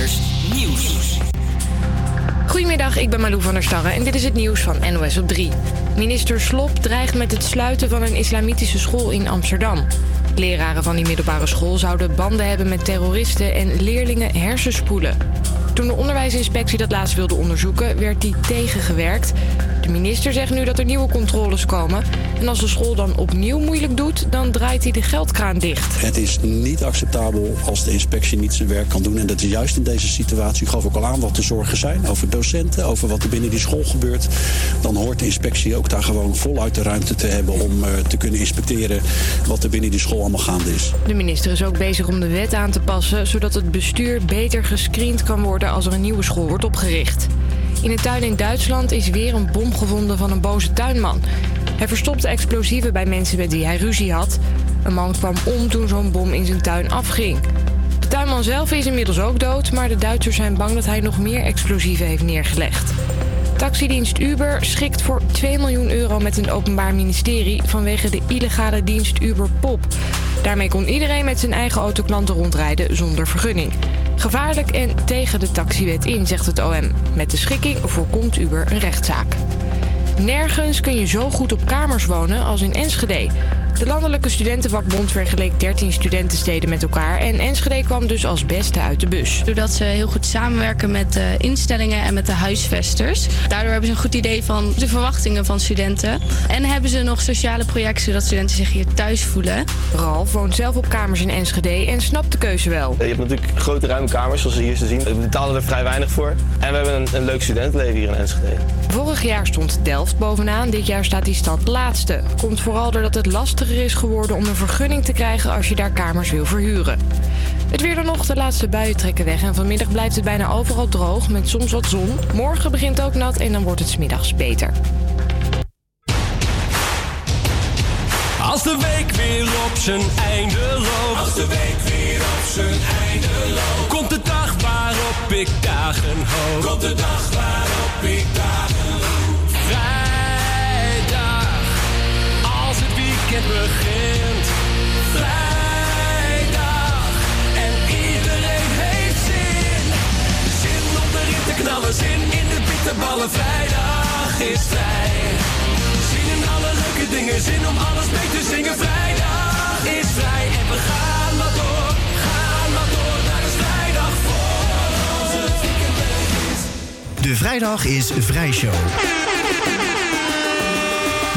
Nieuws. Goedemiddag, ik ben Malou van der Starre en dit is het nieuws van NOS op 3. Minister Slop dreigt met het sluiten van een islamitische school in Amsterdam. Leraren van die middelbare school zouden banden hebben met terroristen en leerlingen hersenspoelen. Toen de onderwijsinspectie dat laatst wilde onderzoeken, werd die tegengewerkt. De minister zegt nu dat er nieuwe controles komen. En als de school dan opnieuw moeilijk doet, dan draait hij de geldkraan dicht. Het is niet acceptabel als de inspectie niet zijn werk kan doen. En dat is juist in deze situatie. Ik gaf ook al aan wat de zorgen zijn over docenten, over wat er binnen die school gebeurt. Dan hoort de inspectie ook daar gewoon voluit de ruimte te hebben om uh, te kunnen inspecteren wat er binnen die school allemaal gaande is. De minister is ook bezig om de wet aan te passen, zodat het bestuur beter gescreend kan worden als er een nieuwe school wordt opgericht. In een tuin in Duitsland is weer een bom gevonden van een boze tuinman. Hij verstopte explosieven bij mensen met wie hij ruzie had. Een man kwam om toen zo'n bom in zijn tuin afging. De tuinman zelf is inmiddels ook dood, maar de Duitsers zijn bang dat hij nog meer explosieven heeft neergelegd. Taxidienst Uber schikt voor 2 miljoen euro met een openbaar ministerie vanwege de illegale dienst Uber Pop. Daarmee kon iedereen met zijn eigen autoklanten rondrijden zonder vergunning. Gevaarlijk en tegen de taxiwet in, zegt het OM. Met de schikking voorkomt Uber een rechtszaak. Nergens kun je zo goed op kamers wonen als in Enschede. De Landelijke Studentenvakbond vergeleek 13 studentensteden met elkaar en Enschede kwam dus als beste uit de bus. Doordat ze heel goed samenwerken met de instellingen en met de huisvesters. Daardoor hebben ze een goed idee van de verwachtingen van studenten. En hebben ze nog sociale projecten zodat studenten zich hier thuis voelen. Ralf woont zelf op kamers in Enschede en snapt de keuze wel. Je hebt natuurlijk grote ruime kamers zoals hier te zien. We betalen er vrij weinig voor. En we hebben een, een leuk studentenleven hier in Enschede. Vorig jaar stond Delft bovenaan. Dit jaar staat die stad laatste. Komt vooral doordat het lastiger is geworden om een vergunning te krijgen als je daar kamers wil verhuren. Het weer dan nog, de laatste buien trekken weg en vanmiddag blijft het bijna overal droog met soms wat zon. Morgen begint ook nat en dan wordt het smiddags beter. Als de week weer op zijn einde loopt. Als de week weer op zijn einde loopt. Komt de dag waarop ik dagen hoop. Komt de dag waarop ik dagen om de rit te knallen, zin in de bitterballen. Vrijdag is vrij. Zin in alle leuke dingen, zin om alles mee te zingen. Vrijdag is vrij en we gaan maar door. Gaan maar door, naar is vrijdag voor begint. De vrijdag is Vrijshow.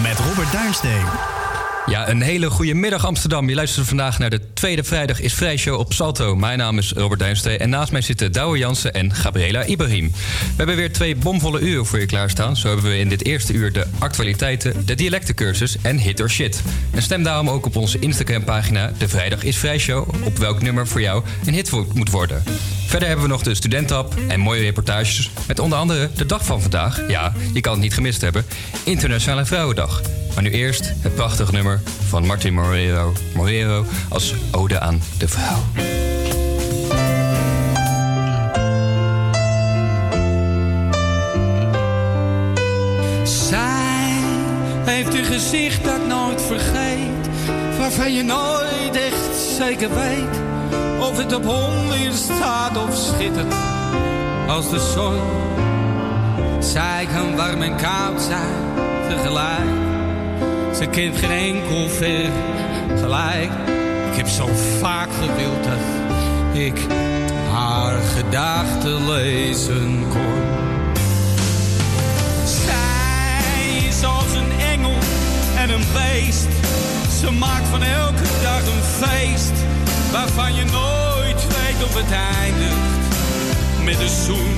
Met Robert Duinsteen. Ja, een hele goede middag Amsterdam. Je luistert vandaag naar de tweede vrijdag is Vrijshow op Salto. Mijn naam is Robert Duinstee en naast mij zitten Douwe Jansen en Gabriela Ibrahim. We hebben weer twee bomvolle uren voor je klaarstaan. Zo hebben we in dit eerste uur de actualiteiten, de dialectencursus en hit or shit. En stem daarom ook op onze Instagram pagina De Vrijdag is Vrijshow op welk nummer voor jou een hit moet worden. Verder hebben we nog de studentap en mooie reportages met onder andere de dag van vandaag. Ja, je kan het niet gemist hebben. Internationale Vrouwendag. Maar nu eerst het prachtige nummer van Martin Morero, Morero als Ode aan de Vrouw. Zij heeft een gezicht dat nooit vergeet, waarvan je nooit echt zeker weet of het op honderd staat of schittert als de zon. Zij kan warm en koud zijn tegelijk. Ze kent geen enkel ver gelijk. Ik heb zo vaak gewild dat ik haar gedachten lezen kon. Zij is als een engel en een beest. Ze maakt van elke dag een feest. Waarvan je nooit weet of het eindigt met een zoen.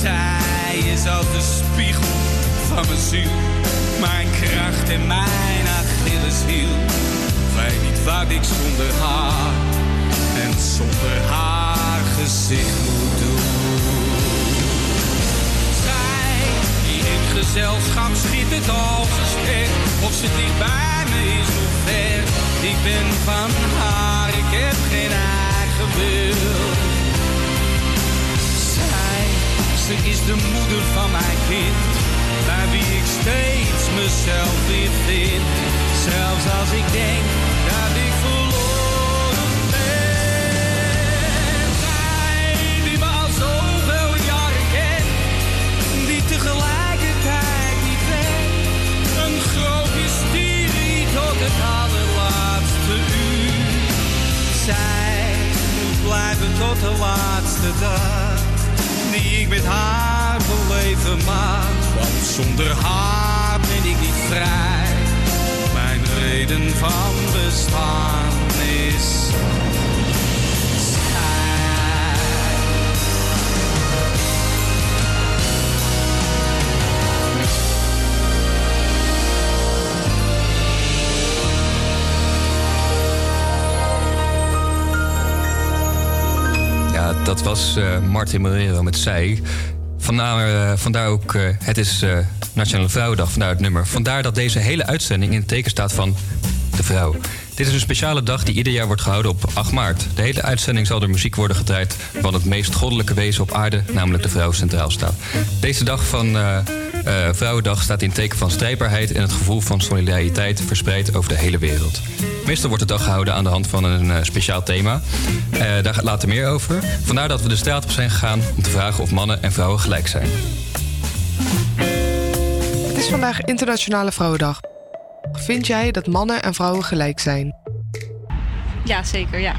Zij is als de spiegel van mijn ziel. Mijn kracht en mijn Achilleshiel. Weet niet wat ik zonder haar en zonder haar gezicht moet doen. Zij die in gezelschap schittert als een ster. Of ze dicht bij me is of ver. Ik ben van haar, ik heb geen eigen wil. Zij, ze is de moeder van mijn kind wie ik steeds mezelf weer vind. Zelfs als ik denk dat ik verloren ben. Zij die me al zoveel jaren kent, die tegelijkertijd niet weet. Een groot mysterie tot het allerlaatste uur. Zij moet blijven tot de laatste dag die ik met haar verleven maak want zonder haar ben ik niet vrij. Mijn reden van bestaan is dat was uh, Martin Morero met Zij. Vandaar, uh, vandaar ook, uh, het is Nationale Vrouwendag, vandaar het nummer. Vandaar dat deze hele uitzending in het teken staat van de vrouw. Dit is een speciale dag die ieder jaar wordt gehouden op 8 maart. De hele uitzending zal door muziek worden gedraaid... van het meest goddelijke wezen op aarde, namelijk de vrouw centraal staat. Deze dag van uh, uh, Vrouwendag staat in teken van strijdbaarheid... en het gevoel van solidariteit verspreid over de hele wereld. Meestal wordt de dag gehouden aan de hand van een uh, speciaal thema. daar gaat later meer over. Vandaar dat we de straat op zijn gegaan om te vragen of mannen en vrouwen gelijk zijn. Het is vandaag Internationale Vrouwendag. Vind jij dat mannen en vrouwen gelijk zijn? Ja, zeker, ja.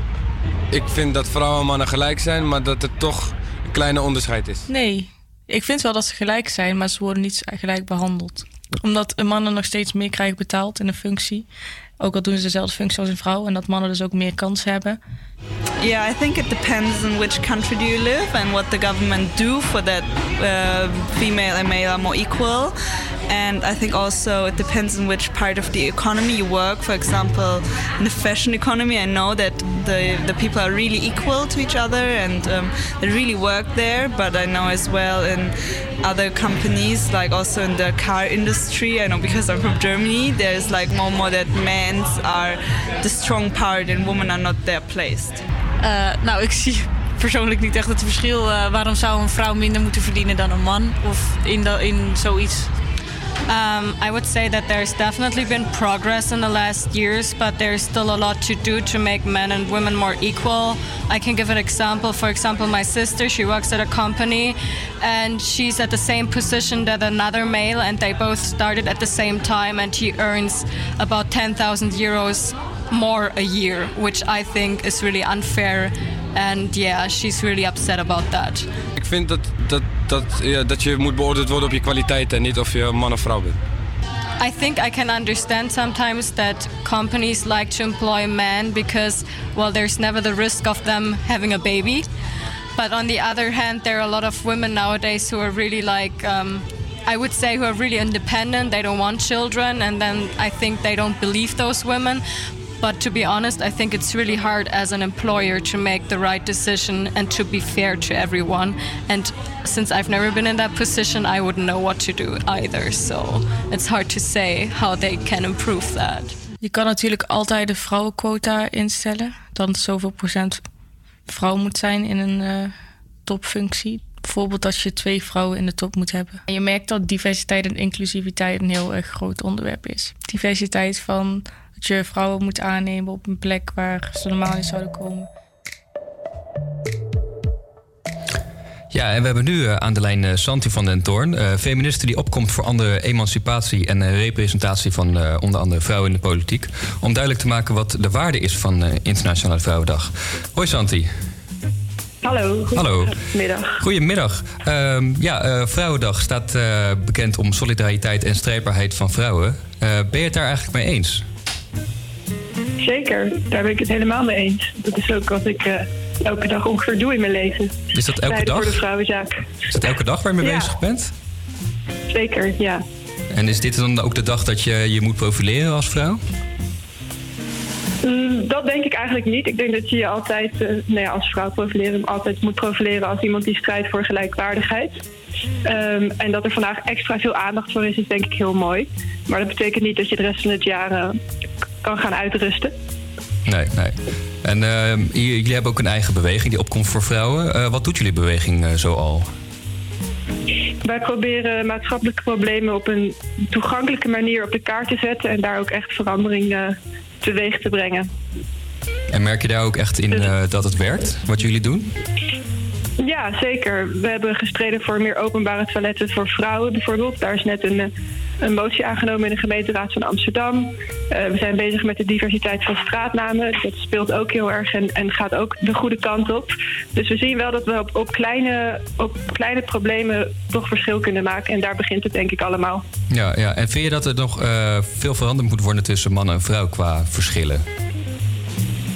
Ik vind dat vrouwen en mannen gelijk zijn, maar dat er toch een kleine onderscheid is. Nee, ik vind wel dat ze gelijk zijn, maar ze worden niet gelijk behandeld. Omdat mannen nog steeds meer krijgen betaald in een functie. Ook al doen ze dezelfde functie als een vrouw en dat mannen dus ook meer kans hebben. Yeah, I think it depends on which country do you live and what the government do for that uh, female and male are more equal. And I think also it depends on which part of the economy you work. For example, in the fashion economy, I know that the, the people are really equal to each other and um, they really work there. But I know as well in other companies, like also in the car industry, I know because I'm from Germany, there's like more and more that men are the strong part and women are not there placed. Uh, nou, ik zie persoonlijk niet echt het verschil. Uh, waarom zou een vrouw minder moeten verdienen dan een man? Of in, de, in zoiets Um, I would say that there's definitely been progress in the last years, but there's still a lot to do to make men and women more equal. I can give an example. For example, my sister, she works at a company and she's at the same position that another male, and they both started at the same time, and he earns about 10,000 euros more a year, which I think is really unfair. And yeah, she's really upset about that. Ik vind dat, dat, dat, ja, dat je moet beoordeeld worden op je kwaliteit en niet of je man of vrouw bent. I think I can understand sometimes that companies like to employ men because, well, there's never the risk of them having a baby. But on the other hand, there are a lot of women nowadays who are really like, um, I would say, who are really independent. They don't want children, and then I think they don't believe those women. But to be honest, I think it's really hard as an employer to make the right decision and to be fair to everyone. And since I've never been in that position, I wouldn't know what to do either. So it's hard to say how they can improve that. Je kan natuurlijk altijd de vrouwenquota instellen. Dan zoveel procent vrouw moet zijn in een uh, topfunctie. Bijvoorbeeld als je twee vrouwen in de top moet hebben. En je merkt dat diversiteit en inclusiviteit een heel groot onderwerp is. Diversiteit van dat je vrouwen moet aannemen op een plek waar ze normaal niet zouden komen. Ja, en we hebben nu aan de lijn uh, Santi van den Toorn, uh, feministe die opkomt voor andere emancipatie en uh, representatie van onder andere vrouwen in de politiek. Om duidelijk te maken wat de waarde is van Internationale Vrouwendag. Hoi Santi. Hallo. Hallo. Goedemiddag. Goedemiddag. Uh, ja, Vrouwendag staat bekend om solidariteit en strijdbaarheid van vrouwen. ben je het daar eigenlijk mee eens? Zeker, daar ben ik het helemaal mee eens. Dat is ook wat ik uh, elke dag ongeveer doe in mijn leven. Is dat elke dag? Voor de vrouwenzaak. Is dat elke dag waar je mee ja. bezig bent? Zeker, ja. En is dit dan ook de dag dat je je moet profileren als vrouw? Mm, dat denk ik eigenlijk niet. Ik denk dat je je altijd, uh, nou ja, als vrouw profileren, altijd moet profileren als iemand die strijdt voor gelijkwaardigheid. Um, en dat er vandaag extra veel aandacht voor is, is denk ik heel mooi. Maar dat betekent niet dat je de rest van het jaar uh, kan gaan uitrusten. Nee, nee. En uh, jullie hebben ook een eigen beweging die opkomt voor vrouwen. Uh, wat doet jullie beweging uh, zo al? Wij proberen maatschappelijke problemen op een toegankelijke manier op de kaart te zetten en daar ook echt verandering teweeg te brengen. En merk je daar ook echt in dat het werkt, wat jullie doen? Ja, zeker. We hebben gestreden voor meer openbare toiletten voor vrouwen bijvoorbeeld. Daar is net een een motie aangenomen in de gemeenteraad van Amsterdam. Eh, we zijn bezig met de diversiteit van straatnamen. Dat speelt ook heel erg en, en gaat ook de goede kant op. Dus we zien wel dat we op, kleine, op kleine problemen toch verschil kunnen maken. En daar begint het denk ik allemaal. Ja, ja. en vind je dat er nog eh, veel veranderd moet worden tussen man en vrouw qua verschillen?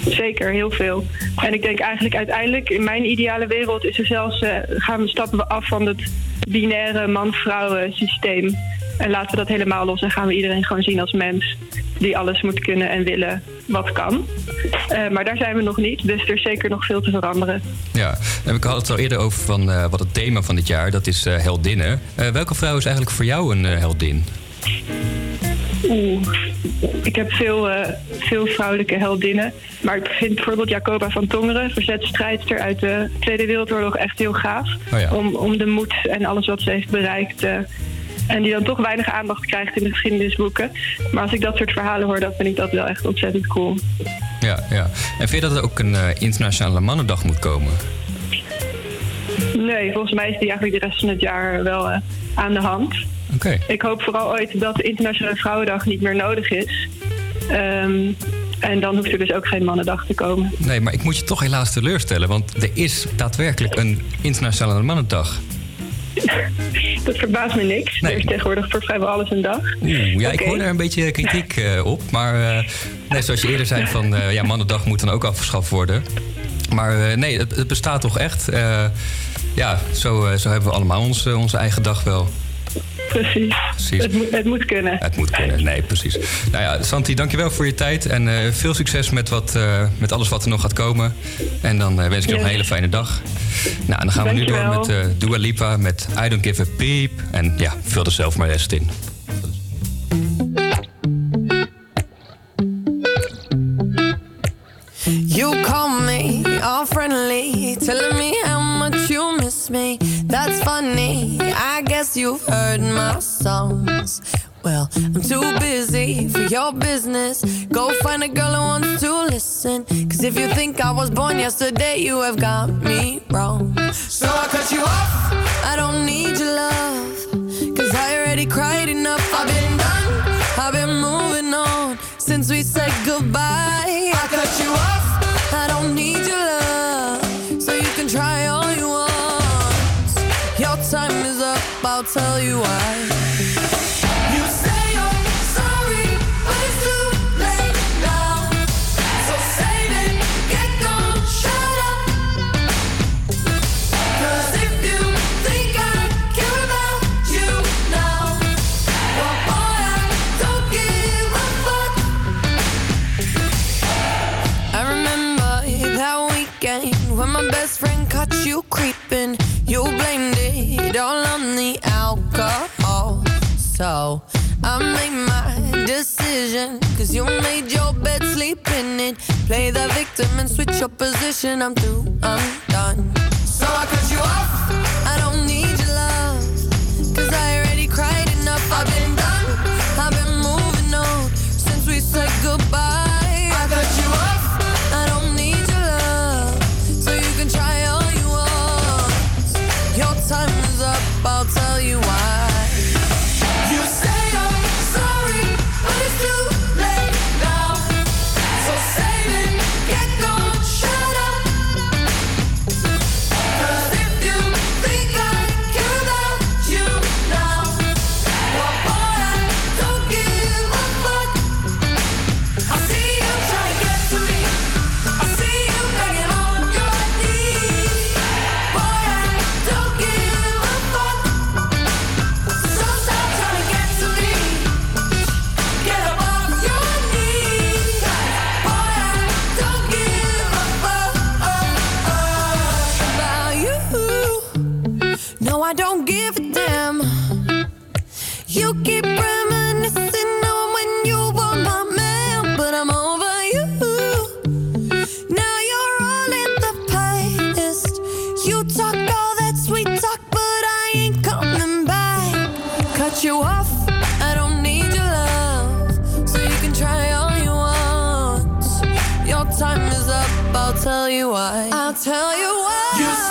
Zeker, heel veel. En ik denk eigenlijk uiteindelijk, in mijn ideale wereld, is er zelfs, uh, gaan we stappen we af van het binaire man-vrouw systeem. En laten we dat helemaal los en gaan we iedereen gewoon zien als mens die alles moet kunnen en willen wat kan. Uh, maar daar zijn we nog niet, dus er is zeker nog veel te veranderen. Ja, en ik had het al eerder over van, uh, wat het thema van dit jaar, dat is heldinnen. welke vrouw is eigenlijk voor jou een heldin? Oeh, ik heb veel, veel vrouwelijke heldinnen. Maar ik vind bijvoorbeeld Jacoba van Tongeren, verzetstrijdster uit de Tweede Wereldoorlog, echt heel gaaf. Oh ja. om, om de moed en alles wat ze heeft bereikt en die dan toch weinig aandacht krijgt in de geschiedenisboeken. Maar als ik dat soort verhalen hoor, dan vind ik dat wel echt ontzettend cool. Ja, ja. En vind je dat er ook een uh, internationale mannendag moet komen? Nee, volgens mij is die eigenlijk de rest van het jaar wel aan de hand. Ik hoop vooral ooit dat de Internationale Vrouwendag niet meer nodig is. Um, en dan hoeft er dus ook geen mannendag te komen. Nee, maar ik moet je toch helaas teleurstellen, want er is daadwerkelijk een Internationale Mannendag. Dat verbaast me niks. Er is tegenwoordig voor vrijwel alles een dag. Oeh, ja, ik hoor daar een beetje kritiek uh, op. Maar uh, nee, zoals je eerder zei, van uh, ja, mannendag moet dan ook afgeschaft worden. Maar nee, het, het, bestaat toch echt. ja, zo, zo hebben we allemaal onze eigen dag wel. Precies. precies. Het, moet, het, moet, kunnen. Het moet kunnen, nee, precies. Nou ja, Santi, dankjewel voor je tijd. En uh, veel succes met, wat, uh, met alles wat er nog gaat komen. En dan uh, wens ik je nog een hele fijne dag. Nou, en dan gaan we nu door met Dua Lipa met I Don't Give a Peep. En ja, vul er zelf maar rest in. You've heard my songs. Well, I'm too busy for your business. Go find a girl who wants to listen. Cause if you think I was born yesterday, you have got me wrong. So I cut you off. I don't need your love. Cause I already cried enough. I've been done. I've been moving on since we said goodbye. I cut you off. I don't need your love. I'll tell you why. you say I'm sorry, but it's too late now. So save it, get on, shut up. If you think I care about you now. But boy, I don't give a fuck. I remember that weekend when my best friend caught you creeping. You blamed it all on the alcohol. So I made my decision. Cause you made your bed, sleep in it. Play the victim and switch your position. I'm through, I'm done. So I cut you off. I don't need your love. Cause I tell you why. I'll tell you why. You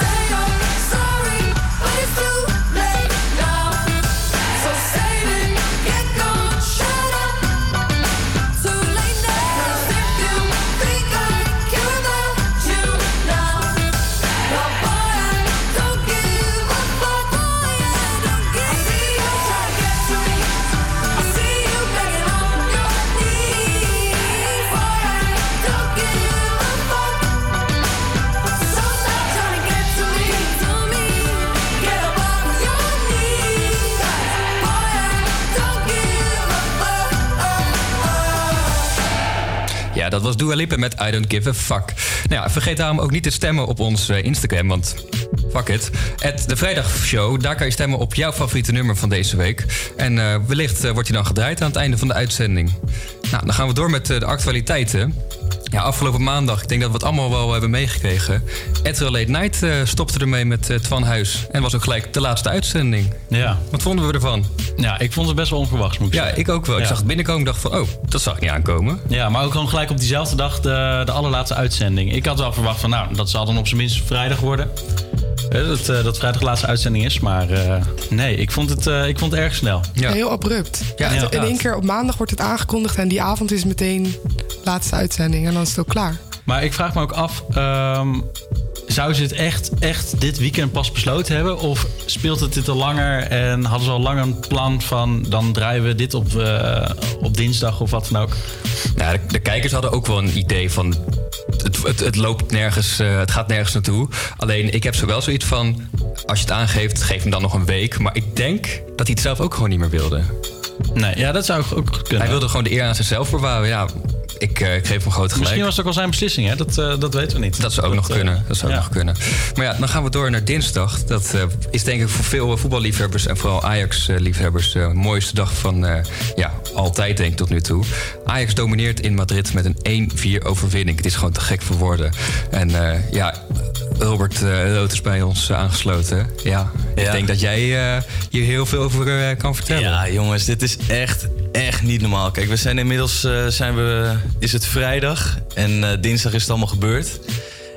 was Dua met I Don't Give a Fuck. Nou ja, vergeet daarom ook niet te stemmen op ons eh, Instagram, want fuck it. Het de Vrijdagshow, daar kan je stemmen op jouw favoriete nummer van deze week. En eh, wellicht eh, wordt hij dan gedraaid aan het einde van de uitzending. Nou, dan gaan we door met de actualiteiten. Ja, afgelopen maandag, ik denk dat we het allemaal wel hebben meegekregen. Etro Late Night eh, stopte ermee met eh, Twan Huis. En was ook gelijk de laatste uitzending. Ja. Wat vonden we ervan? Ja, ik vond het best wel onverwachts, moet ik Ja, zeggen. ik ook wel. Ik Ja. zag het binnenkomen en dacht van, oh, dat zag ik niet aankomen. Ja, maar ook gewoon gelijk op diezelfde dag de, de allerlaatste uitzending. Ik had wel verwacht van, nou, dat zal dan op zijn minst vrijdag worden. Dat, eh, dat vrijdag de laatste uitzending is. Maar eh, nee, ik vond, het, eh, ik vond het erg snel. Heel abrupt. Ja, Echt, in één keer op maandag wordt het aangekondigd en die avond is meteen laatste uitzending en dan is het ook klaar. Maar ik vraag me ook af, ehm, zou ze het echt, echt dit weekend pas besloten hebben? Of speelt het dit al langer en hadden ze al lang een plan van... dan draaien we dit op, eh, op dinsdag of wat dan ook? Nou, de, de kijkers hadden ook wel een idee van. Het, het, het loopt nergens, eh, het gaat nergens naartoe. Alleen ik heb zo wel zoiets van. Als je het aangeeft, geef hem dan nog een week. Maar ik denk dat hij het zelf ook gewoon niet meer wilde. Nee, ja, dat zou ook kunnen. Hij wilde gewoon de eer aan zichzelf bewaren. Ja, ik, eh, ik geef hem groot gelijk. Misschien was het ook al zijn beslissing, hè? Dat, eh, dat weten we niet. Dat zou ook nog eh, kunnen. Dat zou ook ja. nog kunnen. Maar ja, dan gaan we door naar dinsdag. Dat is denk ik voor veel voetballiefhebbers en vooral Ajax-liefhebbers de mooiste dag van ja, altijd, denk ik, tot nu toe. Ajax domineert in Madrid met een 1-4 overwinning. Het is gewoon te gek voor woorden. En ja, Robert uh, Rood is bij ons eh, aangesloten. Ja, ik Ja. denk dat jij eh, hier heel veel over eh, kan vertellen. Ja, jongens, dit is echt, echt niet normaal. Kijk, we zijn inmiddels, eh, zijn we, is het vrijdag en eh, dinsdag is het allemaal gebeurd.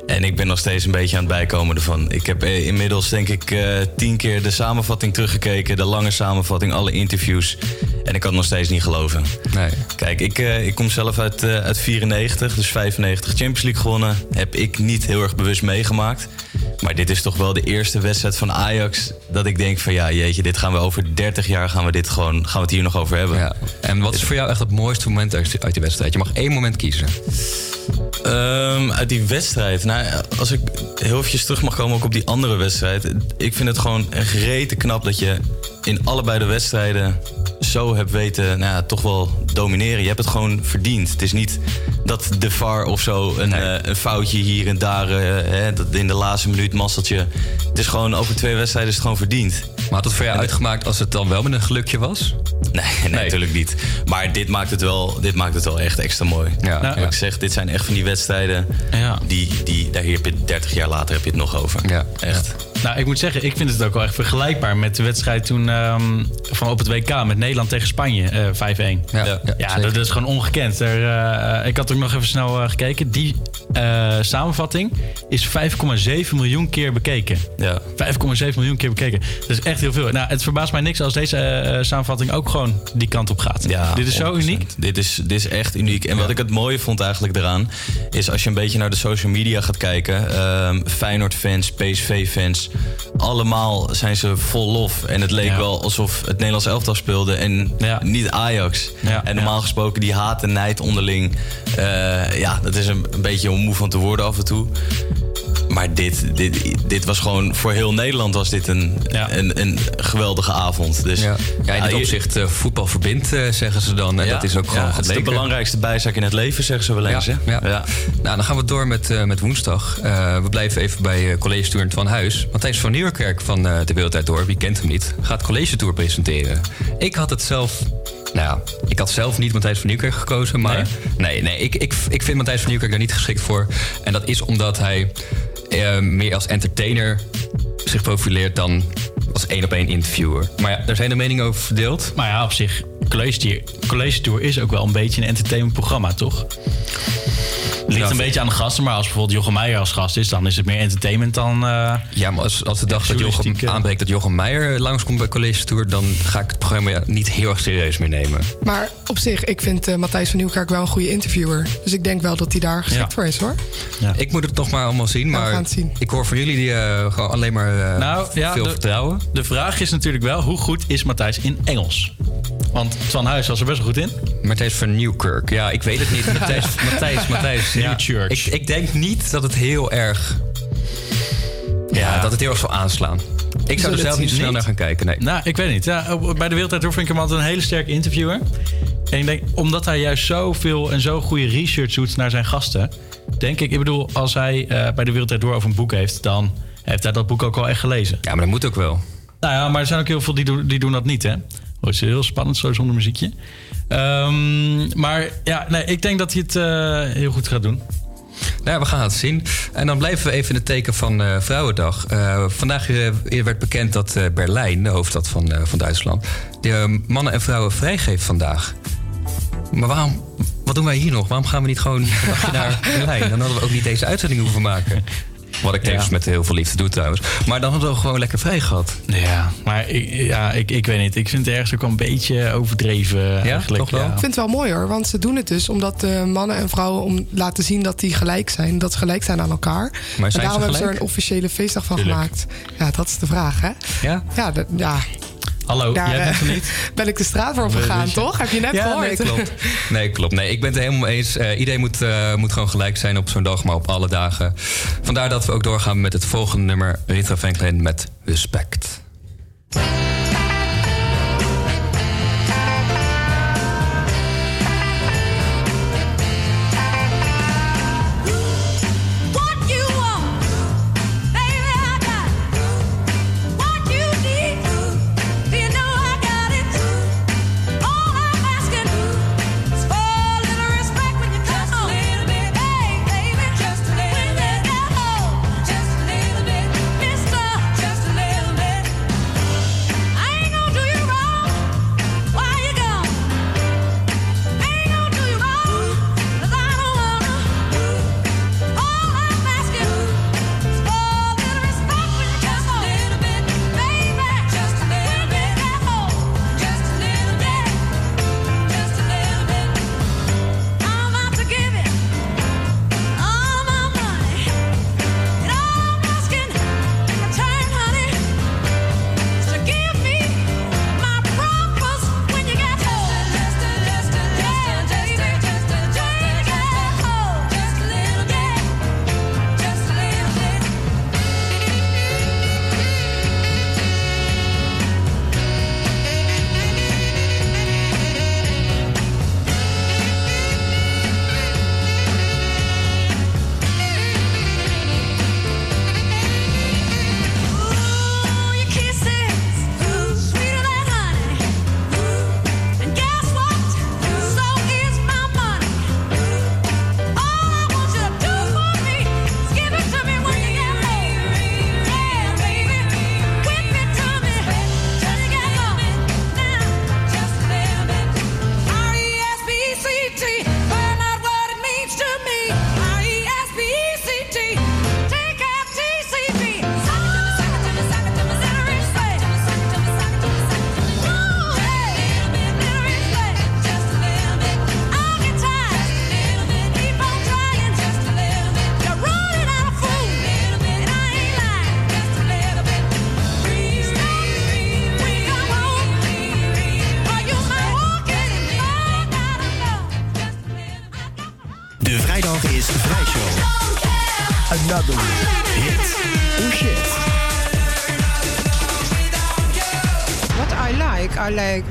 En ik ben nog steeds een beetje aan het bijkomen ervan. Ik heb eh, inmiddels denk ik eh, tien keer de samenvatting teruggekeken. De lange samenvatting, alle interviews. En ik kan het nog steeds niet geloven. Nee. Kijk, ik, eh, ik kom zelf uit, uit 94, dus 95 Champions League gewonnen. Heb ik niet heel erg bewust meegemaakt. Maar dit is toch wel de eerste wedstrijd van Ajax... dat ik denk van ja, jeetje, dit gaan we over 30 jaar... gaan we, dit gewoon, gaan we het hier nog over hebben. Ja. En wat is voor jou echt het mooiste moment uit uit die wedstrijd? Je mag één moment kiezen. Ehm, uit die wedstrijd. Nou, als ik heel eventjes terug mag komen ook op die andere wedstrijd. Ik vind het gewoon rete knap dat je in allebei de wedstrijden zo hebt weten, nou ja, toch wel domineren. Je hebt het gewoon verdiend. Het is niet dat de VAR of zo een, eh, een foutje hier en daar, eh, hè, dat in de laatste minuut masseltje. Het is gewoon over twee wedstrijden is het gewoon verdiend. Maar had het voor jou uitgemaakt als het dan wel met een gelukje was? Nee, nee, natuurlijk niet. Maar dit maakt het wel, dit maakt het wel echt extra mooi. Ja, ja. ik zeg, dit zijn echt van die wedstrijden. Ja. Die, die, daar heb je 30 jaar later heb je het nog over. Ja. Echt. Nou, ik moet zeggen, ik vind het ook wel echt vergelijkbaar met de wedstrijd toen ehm, van op het WK met Nederland tegen Spanje, eh 5-1. Ja, ja, dat is gewoon ongekend. Er, eh, ik had ook nog even snel eh, gekeken. Die eh, samenvatting is 5,7 miljoen keer bekeken. Ja. 5,7 miljoen keer bekeken. Dat is echt heel veel. Nou, het verbaast mij niks als deze samenvatting ook gewoon die kant op gaat. Ja, Dit is zo 100%. uniek. Dit is, dit is echt uniek. En wat ik het mooie vond eigenlijk eraan... is als je een beetje naar de social media gaat kijken... ehm Feyenoord-fans, PSV-fans... allemaal zijn ze vol lof. En het leek wel alsof het Nederlands elftal speelde... en niet Ajax. Ja, en normaal gesproken die haat en nijd onderling... eh, ja, dat is een, een beetje om moe van te worden af en toe. Maar dit, dit, dit was gewoon... voor heel Nederland was dit een, een, een geweldige avond. Dus, Ja, ja in dit opzicht eh, voetbal verbindt, eh, zeggen ze dan. En Ja, dat is ook gewoon ja, het is de belangrijkste bijzaak in het leven, zeggen ze wel eens. Ja, hè? ja. Nou, dan gaan we door met, eh, met woensdag. Eh, we blijven even bij uh, College Tour van Huis. Matthijs van Nieuwerkerk van eh, De Wereldtijd Door, wie kent hem niet, gaat College Tour presenteren. Ik had het zelf... Nou ja, ik had zelf niet Matthijs van Nieuwkerk gekozen, maar... Nee, nee, ik, ik, ik vind Matthijs van Nieuwkerk daar niet geschikt voor. En dat is omdat hij eh, meer als entertainer zich profileert dan als één-op-één interviewer. Maar ja, daar zijn de meningen over verdeeld. Maar ja, op zich, College Tour, College Tour is ook wel een beetje een entertainmentprogramma, toch? Ligt Ja, een beetje aan de gasten, maar als bijvoorbeeld Jochem Meijer als gast is, dan is het meer entertainment dan. eh, Ja, maar als, als de dag dat Jochem aanbreekt dat Jochem Meijer langskomt bij College Tour... dan ga ik het programma ja, niet heel erg serieus meer nemen. Maar op zich, ik vind eh, Matthijs van Nieuwkerk wel een goede interviewer. Dus ik denk wel dat hij daar geschikt Ja. voor is hoor. Ik moet het toch maar allemaal zien. Ja, we Maar gaan het zien. ik hoor van jullie die eh, gewoon alleen maar eh, nou ja, veel de, vertrouwen. De vraag is natuurlijk wel, hoe goed is Matthijs in Engels? Want Twan Huis was er best wel goed in. Matthijs van Nieuwkerk. Ja, ik weet het niet. Matthijs, Matthijs, Matthijs. Ja, ik, ik denk niet dat het heel erg... Ja, dat het heel erg zal aanslaan. Ik zou er zelf niet zo snel naar gaan kijken, nee. Nou, ik weet niet. Ja, bij de Wereldtijd Door vind ik hem altijd een hele sterke interviewer. En ik denk, omdat hij juist zoveel en zo goede research doet naar zijn gasten... denk ik, ik bedoel, als hij eh, bij de Wereldtijd Door over een boek heeft... dan heeft hij dat boek ook wel echt gelezen. Ja, maar dat moet ook wel. Nou ja, maar er zijn ook heel veel die die doen dat niet, hè? Is heel spannend zo zonder muziekje. Ehm, maar ja, nee, ik denk dat hij het eh, heel goed gaat doen. Nou, we gaan het zien. En dan blijven we even in het teken van eh, Vrouwendag. Eh, vandaag werd bekend dat Berlijn, de hoofdstad van, van Duitsland, de mannen en vrouwen vrijgeeft vandaag. Maar waarom, wat doen wij hier nog? Waarom gaan we niet gewoon een dagje naar Berlijn? Dan hadden we ook niet deze uitzending hoeven maken. Wat ik tevens Ja. met heel veel liefde doe trouwens. Maar dan hadden we gewoon lekker vrij gehad. Ja, maar ik, ja, ik, ik weet niet. Ik vind het ergens ook wel een beetje overdreven eigenlijk. toch wel? Ja. Ik vind het wel mooi hoor, want ze doen het dus omdat de mannen en vrouwen om laten zien dat die gelijk zijn, dat ze gelijk zijn aan elkaar. zijn en ze daarom hebben ze er een officiële feestdag van Tuurlijk. gemaakt. Ja, dat is de vraag, hè? Ja? Ja, dat- ja. Hallo, Daar, jij bent eh, er niet? ben ik de straat voor opgegaan, je. toch? Heb je net ja, gehoord? Nee, klopt. Nee, klopt. Nee, ik ben het er helemaal eens. Eh, iedereen moet, eh, moet gewoon gelijk zijn op zo'n dag, maar op alle dagen. Vandaar dat we ook doorgaan met het volgende nummer. Rita Franklin met Respect.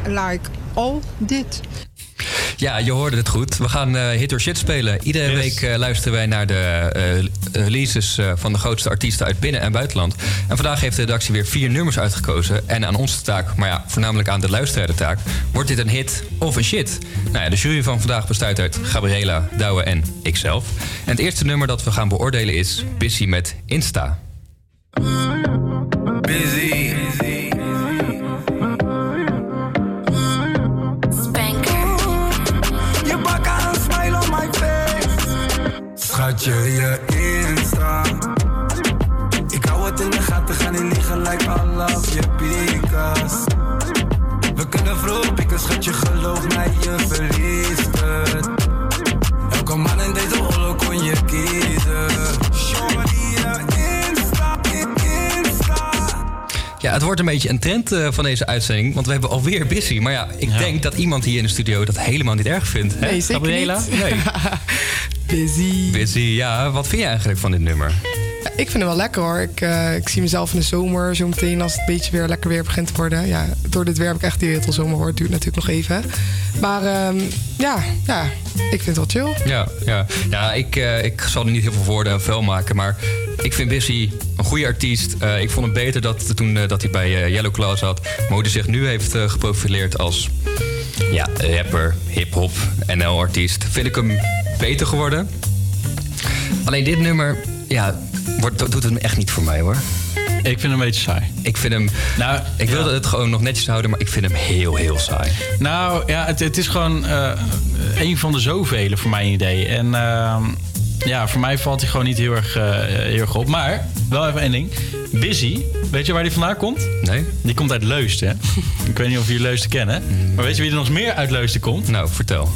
Like, all dit. Ja, je hoorde het goed. We gaan eh, hit or shit spelen. Iedere week eh, luisteren wij naar de eh, releases eh, van de grootste artiesten uit binnen- en buitenland. En vandaag heeft de redactie weer vier nummers uitgekozen. En aan ons de taak, maar ja, voornamelijk aan de luisteraar de taak. Wordt dit een hit of een shit? Nou ja, de jury van vandaag bestaat uit Gabriela, Douwe en ikzelf. En het eerste nummer dat we gaan beoordelen is Busy met Insta. Trend eh, van deze uitzending. Want we hebben alweer Busy. Maar ja, ik denk dat iemand hier in de studio dat helemaal niet erg vindt. Hè? Nee, zeker Gabriela? niet. Nee. Busy. Busy, ja. Wat vind je eigenlijk van dit nummer? Ik vind het wel lekker hoor. Ik, eh, ik zie mezelf in de zomer zo meteen als het een beetje weer lekker weer begint te worden. Ja, door dit weer heb ik echt die heel zomer hoor. Het duurt natuurlijk nog even. Maar ehm, ja, ja, ik vind het wel chill. Ja, ja. ja ik, eh, ik zal er niet heel veel woorden en vuil maken. Maar ik vind Busy goede artiest. Eh, ik vond het beter dat, toen eh, dat hij bij eh, Yellow Claw zat. Maar hoe hij zich nu heeft geprofileerd als ja, rapper, hip-hop, NL-artiest. Vind ik hem beter geworden. Alleen dit nummer, ja, wordt, do- doet het me echt niet voor mij hoor. Ik vind hem een beetje saai. Ik vind hem. Nou, ik wilde het gewoon nog netjes houden, maar ik vind hem heel, heel saai. Nou ja, het, het is gewoon eh, een van de zoveel voor mijn idee. En ehm, ja, voor mij valt hij gewoon niet heel erg, eh, heel erg op. Maar wel even één ding. Busy, weet je waar die vandaan komt? Nee. Die komt uit Leusden. hè? ik weet niet of jullie Leusden kennen. Maar weet je wie er nog meer uit Leusden komt? Nou, vertel.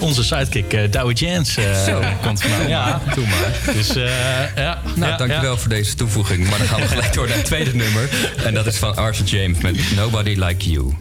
Onze sidekick uh, Douwe Jans eh, Zo. komt vandaan. Ja, doe maar. Dus eh, ja. Nou, ja, dankjewel voor deze toevoeging. Maar dan gaan we gelijk door naar het tweede nummer. En dat is van Arthur James met Nobody Like You.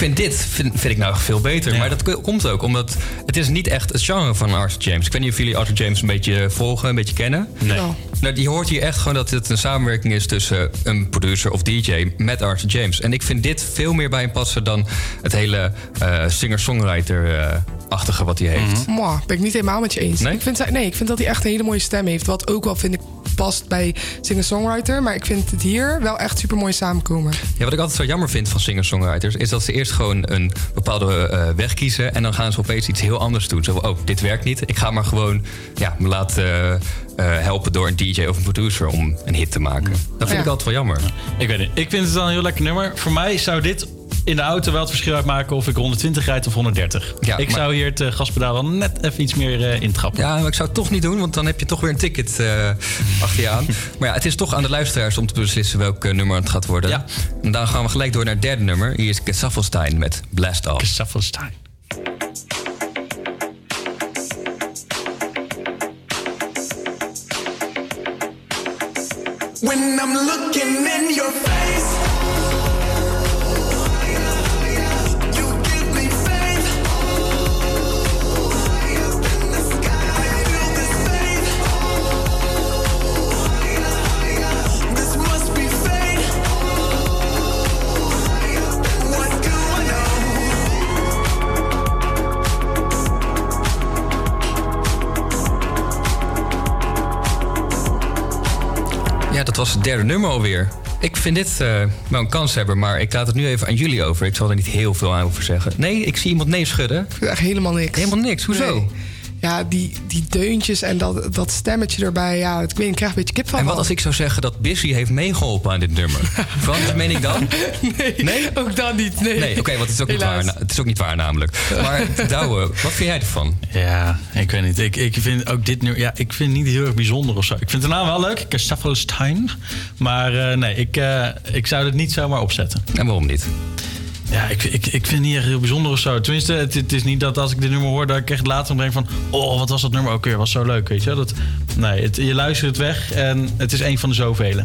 Vind dit vind, vind ik nou veel beter. Maar dat komt ook omdat het is niet echt het genre van Arthur James. Ik weet niet of jullie Arthur James een beetje volgen, een beetje kennen. Nee. Nou, je hoort hier echt gewoon dat het een samenwerking is tussen een producer of DJ met Arthur James. En ik vind dit veel meer bij hem passen dan het hele eh, singer-songwriter-achtige wat hij heeft. Mwah, ben ik niet helemaal met je eens. Ik vind, zij- nee, ik vind dat hij echt een hele mooie stem heeft. Wat ook wel, vind ik, past bij singer-songwriter. Maar ik vind het hier wel echt super mooi samenkomen. Ja, wat ik altijd zo jammer vind van singer-songwriters... is dat ze eerst gewoon een bepaalde eh, weg kiezen... en dan gaan ze opeens iets heel anders doen. Zo oh, dit werkt niet. Ik ga maar gewoon ja, me laten eh, eh, helpen door een DJ of een producer... om een hit te maken. Dat vind Ja. ik altijd wel jammer. Ik weet het. Ik vind het wel een heel lekker nummer. Voor mij zou dit in de auto wel het verschil uitmaken of ik 120 rijd of 130. Ja, ik maar- zou hier het eh, gaspedaal wel net even iets meer eh, intrappen. Ja, maar ik zou het toch niet doen, want dan heb je toch weer een ticket eh, achter je aan. Maar ja, het is toch aan de luisteraars om te beslissen welk nummer het gaat worden. Ja. En dan gaan we gelijk door naar het derde nummer. Hier is Kesaffelstein met Blast Off. Kesaffelstein. When I'm looking in your was het derde nummer alweer. Ik vind dit eh, wel een kans hebben, maar ik laat het nu even aan jullie over. Ik zal er niet heel veel aan over zeggen. Nee, ik zie iemand nee schudden. Ik vind echt helemaal niks. Helemaal niks, hoezo? Nee. Ja, die, die deuntjes en dat, dat stemmetje erbij. Ja, ik weet niet, ik krijg een beetje kip van. En wat als ik zou zeggen dat Busy heeft meegeholpen aan dit nummer? Wat meen ik dan? Nee, ook dan niet. Nee, Nee, oké, want het is, ook niet waar, het is ook niet waar namelijk. Maar Douwe, wat vind jij ervan? Ja, ik weet niet. Ik, ik vind ook dit nu. Ja, ik vind het niet heel erg bijzonder of zo. Ik vind de naam wel leuk, Kesaffelstein. Maar eh, nee, ik, eh, ik zou het niet zomaar opzetten. En waarom niet? Ja, ik, ik, ik vind het niet echt heel bijzonder of zo. Tenminste, het, het is niet dat als ik dit nummer hoor... dat ik echt later denk van... oh, wat was dat nummer ook weer? Was zo leuk, weet je wel? dat Nee, het, je luistert het weg en het is een van de zoveel.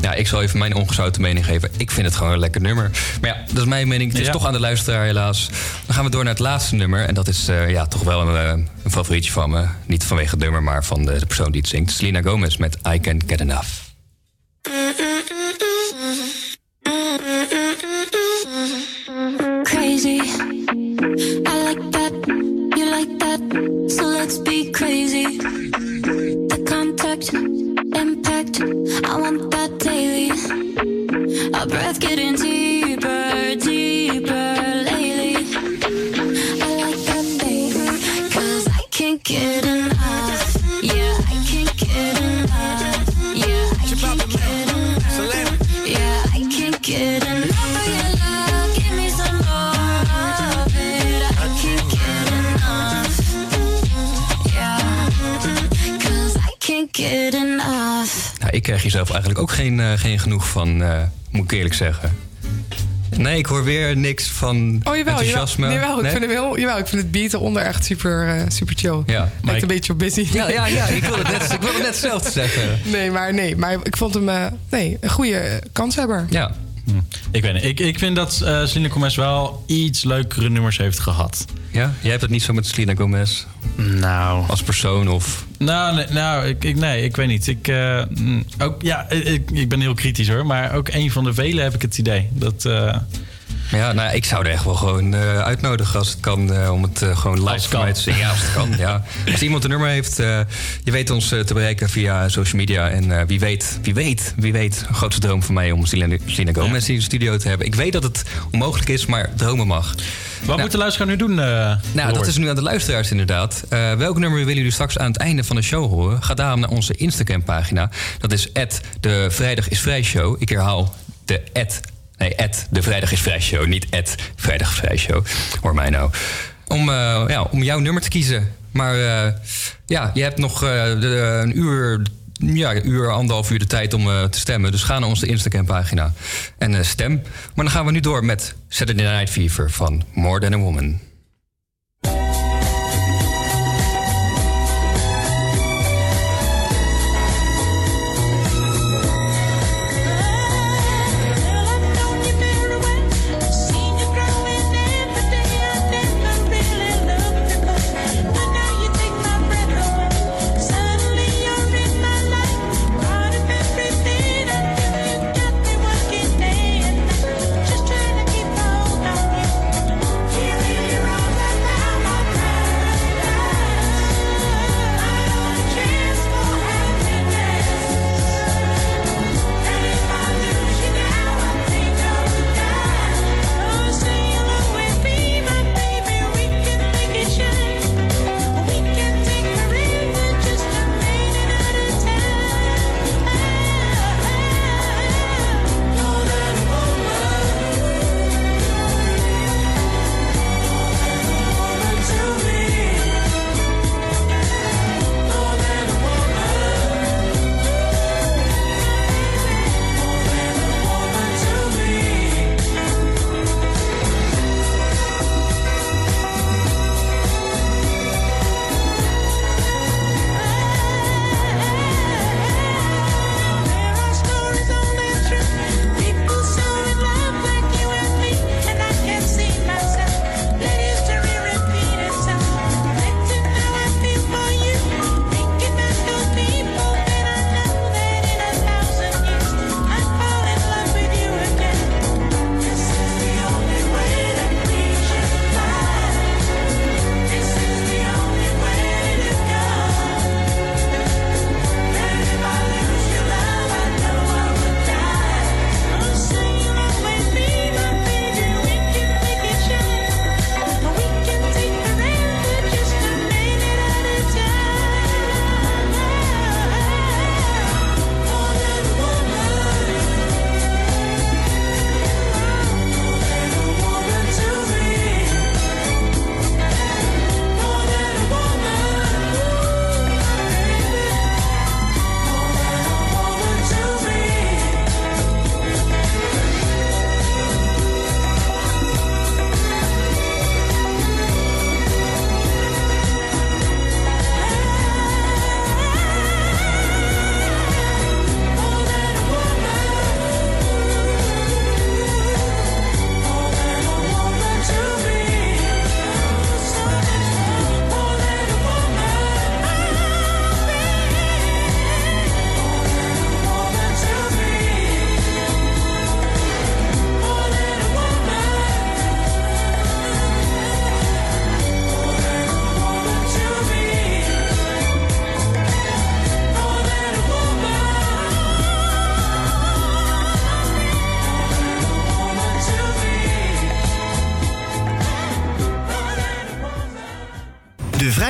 Ja, ik zal even mijn ongezouten mening geven. Ik vind het gewoon een lekker nummer. Maar ja, dat is mijn mening. Het is Ja. toch aan de luisteraar helaas. Dan gaan we door naar het laatste nummer. En dat is eh, ja, toch wel een, eh, een favorietje van me. Niet vanwege het nummer, maar van de, de persoon die het zingt. Selena Gomez met I Can't Get Enough. Crazy. I like that. You like that. So let's be crazy. The contact, impact. I want zelf eigenlijk ook geen, eh, geen genoeg van, eh, moet ik eerlijk zeggen. Nee, ik hoor weer niks van Oh, jawel, jawel. enthousiasme. Jawel, ik Nee? vind hem heel, jawel, ik vind het beat eronder echt super, eh, super chill. Ja, Lijkt een beetje op busy. Ja, ja, ja ik wilde net, ik wilde net hetzelfde zeggen. Nee, maar nee, maar ik vond hem eh, nee, een goede kanshebber. Ja. Hm. Ik weet niet. Ik, ik vind dat eh Gomez wel iets leukere nummers heeft gehad. Ja? Jij hebt het niet zo met Selena Gomez? Nou. Als persoon of... Nou, nee, nou ik, ik, nee, ik weet niet. Ik, eh, mm, ook, ja, ik, ik ben heel kritisch hoor. Maar ook een van de velen heb ik het idee. Dat, eh, Ja, nou, ik zou er echt wel gewoon eh, uitnodigen als het kan. eh, om het eh, gewoon live voor mij te zingen. Ja, als het kan. Ja. Als iemand een nummer heeft, je weet ons te bereiken via social media. En wie weet, wie weet, wie weet. Een grootste droom van mij om Selena, Gomez in de studio te hebben. Ik weet dat het onmogelijk is, maar dromen mag. wat moet de luisteraar nu doen? Nou, dat is nu aan de luisteraars inderdaad. Welk nummer willen jullie straks aan het einde van de show horen? Ga daarom naar onze Instagram-pagina. Dat is de Vrijdag is Vrij Show. Ik herhaal de Nee, de Vrijdag is Vrij Show. Niet Vrijdag is Vrij Show. Hoor mij nou. Om, eh, ja, om jouw nummer te kiezen. Maar eh, ja, je hebt nog eh, een uur... Ja, uur, anderhalf uur de tijd om te stemmen. Dus ga naar onze Instagram-pagina en eh, stem. Maar dan gaan we nu door met Saturday Night Fever van More Than a Woman.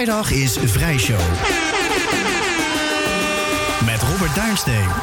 Vrijdag is Vrijshow. Met Robert Duinsteen.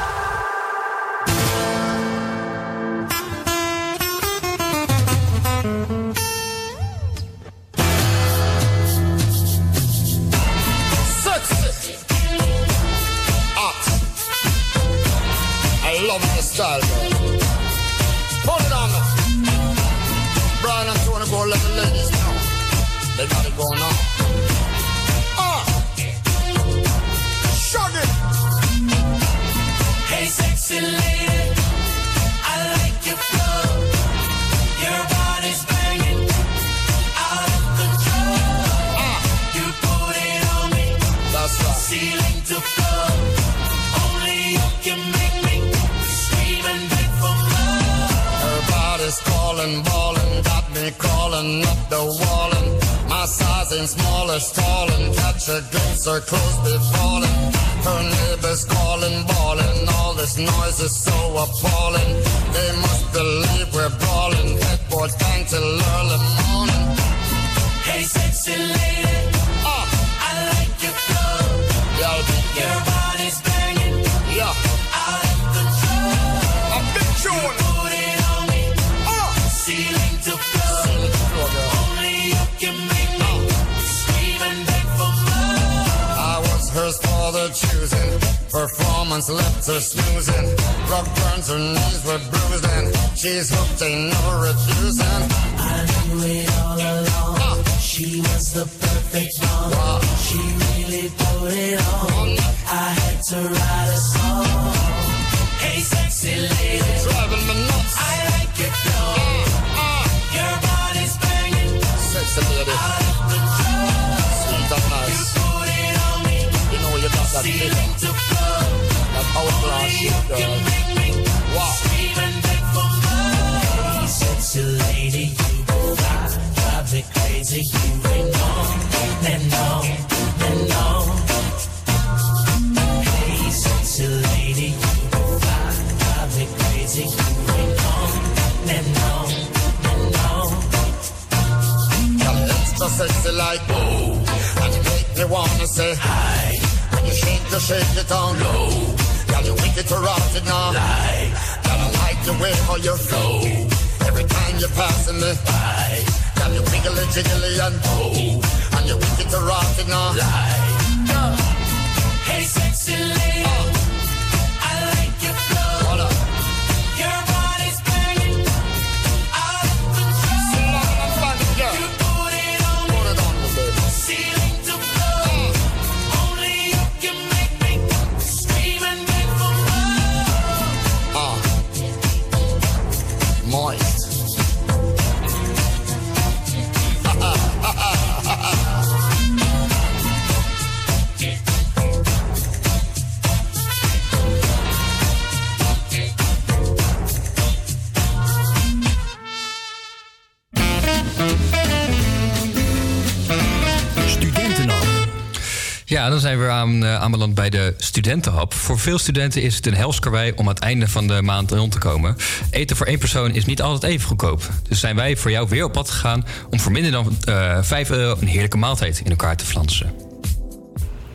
You ain't know, and know, and know. Hey, you drive, me crazy. You know, and know, and extra sexy like and you make me wanna say hi. You shake, you shake it low. Girl, you wicked to rot it now. Girl, I like way how you flow. Every time you're passing me by. Girl, you wiggly jiggly and oh, and you wicked to rot it now. Lie. Ja, dan zijn we weer aan, eh, aanbeland bij de studentenhap. Voor veel studenten is het een helskarwei om aan het einde van de maand rond te komen. Eten voor één persoon is niet altijd even goedkoop. Dus zijn wij voor jou weer op pad gegaan om voor minder dan eh 5 euro een heerlijke maaltijd in elkaar te flansen.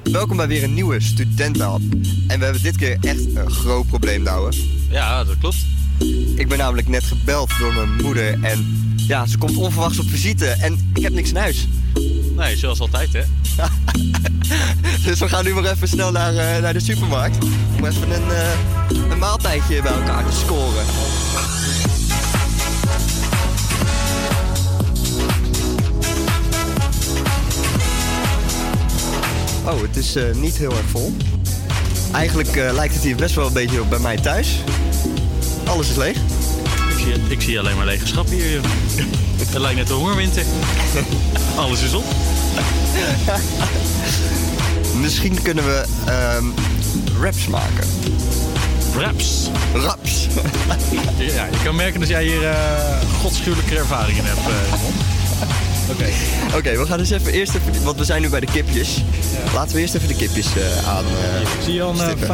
Welkom bij weer een nieuwe studentenhap. En we hebben dit keer echt een groot probleem, Douwe. Ja, dat klopt. Ik ben namelijk net gebeld door mijn moeder en ja, ze komt onverwachts op visite en ik heb niks in huis. Nee, zoals altijd, hè? Dus we gaan nu maar even snel naar, eh, naar de supermarkt om even een, eh, een maaltijdje bij elkaar te scoren. Oh, het is eh, niet heel erg vol. Eigenlijk lijkt het hier best wel een beetje op bij mij thuis. Alles is leeg. Ik zie, ik zie alleen maar lege schap hier. Het lijkt net de hongerwinter. Alles is op. Misschien kunnen we ehm wraps maken. Wraps? Raps. Ja, je kan merken dat jij hier eh godschuwelijke ervaringen hebt, Oké. Oké, we gaan dus even eerst even, want we zijn nu bij de kipjes. Laten we eerst even de kipjes eh, aan. eh, Ik zie al een eh, stippen.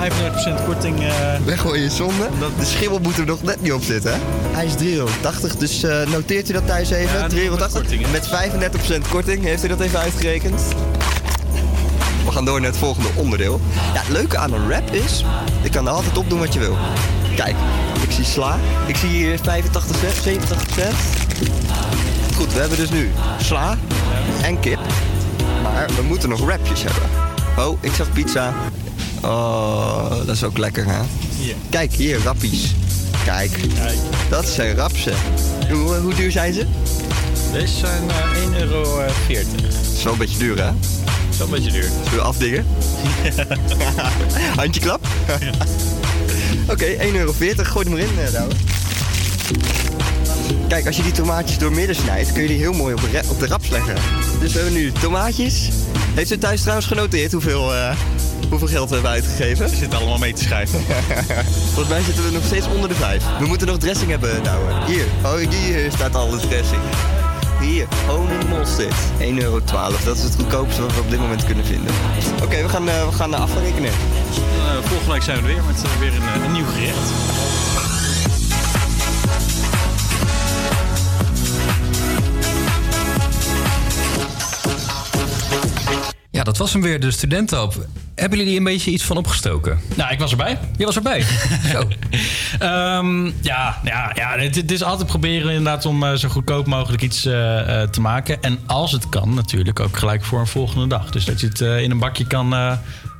35% korting. eh Weggooien zonde. De schimmel moet er nog net niet op zitten, hè? Hij is 380, dus eh, noteert u dat thuis even. Ja, 380 met 35% korting. Heeft u dat even uitgerekend? We gaan door naar het volgende onderdeel. Ja, het leuke aan een wrap is, je kan er altijd op doen wat je wil. Kijk, ik zie sla. Ik zie hier 85 cent, 70 cent. Goed, we hebben dus nu sla en kip. Maar we moeten nog wrapjes hebben. Oh, ik zag pizza. Oh, dat is ook lekker, hè? Hier. Kijk, hier, rappies. Kijk, dat zijn rapsen. Hoe, hoe duur zijn ze? Deze zijn eh 1,40 euro. Wel een beetje duur, hè? Zo een beetje duur. Zullen we afdingen? Handje klap? Oké, 1,40 euro. Gooi hem erin, eh Douwe. Kijk, als je die tomaatjes door midden snijdt, kun je die heel mooi op de, op de raps leggen. Dus we hebben nu tomaatjes. Heeft u thuis trouwens genoteerd hoeveel, eh, hoeveel geld we hebben uitgegeven? We zitten allemaal mee te schrijven. Volgens mij zitten we nog steeds onder de vijf. We moeten nog dressing hebben, Douwe. Hier, oh, hier staat al de dressing. Hier, honing mosterd. 1,12 euro. Dat is het goedkoopste wat we op dit moment kunnen vinden. Oké, we gaan, eh, we gaan afrekenen. Eh, volgende week zijn we er weer met eh, weer een, eh, een nieuw gerecht. Dat was hem weer, de studentenhap. Hebben jullie een beetje iets van opgestoken? Nou, ik was erbij. Je was erbij? Zo. Ehm, ja, ja, ja het, het is altijd proberen inderdaad om eh, zo goedkoop mogelijk iets eh, eh, te maken. En als het kan, natuurlijk ook gelijk voor een volgende dag. Dus dat je het eh, in een bakje kan, eh,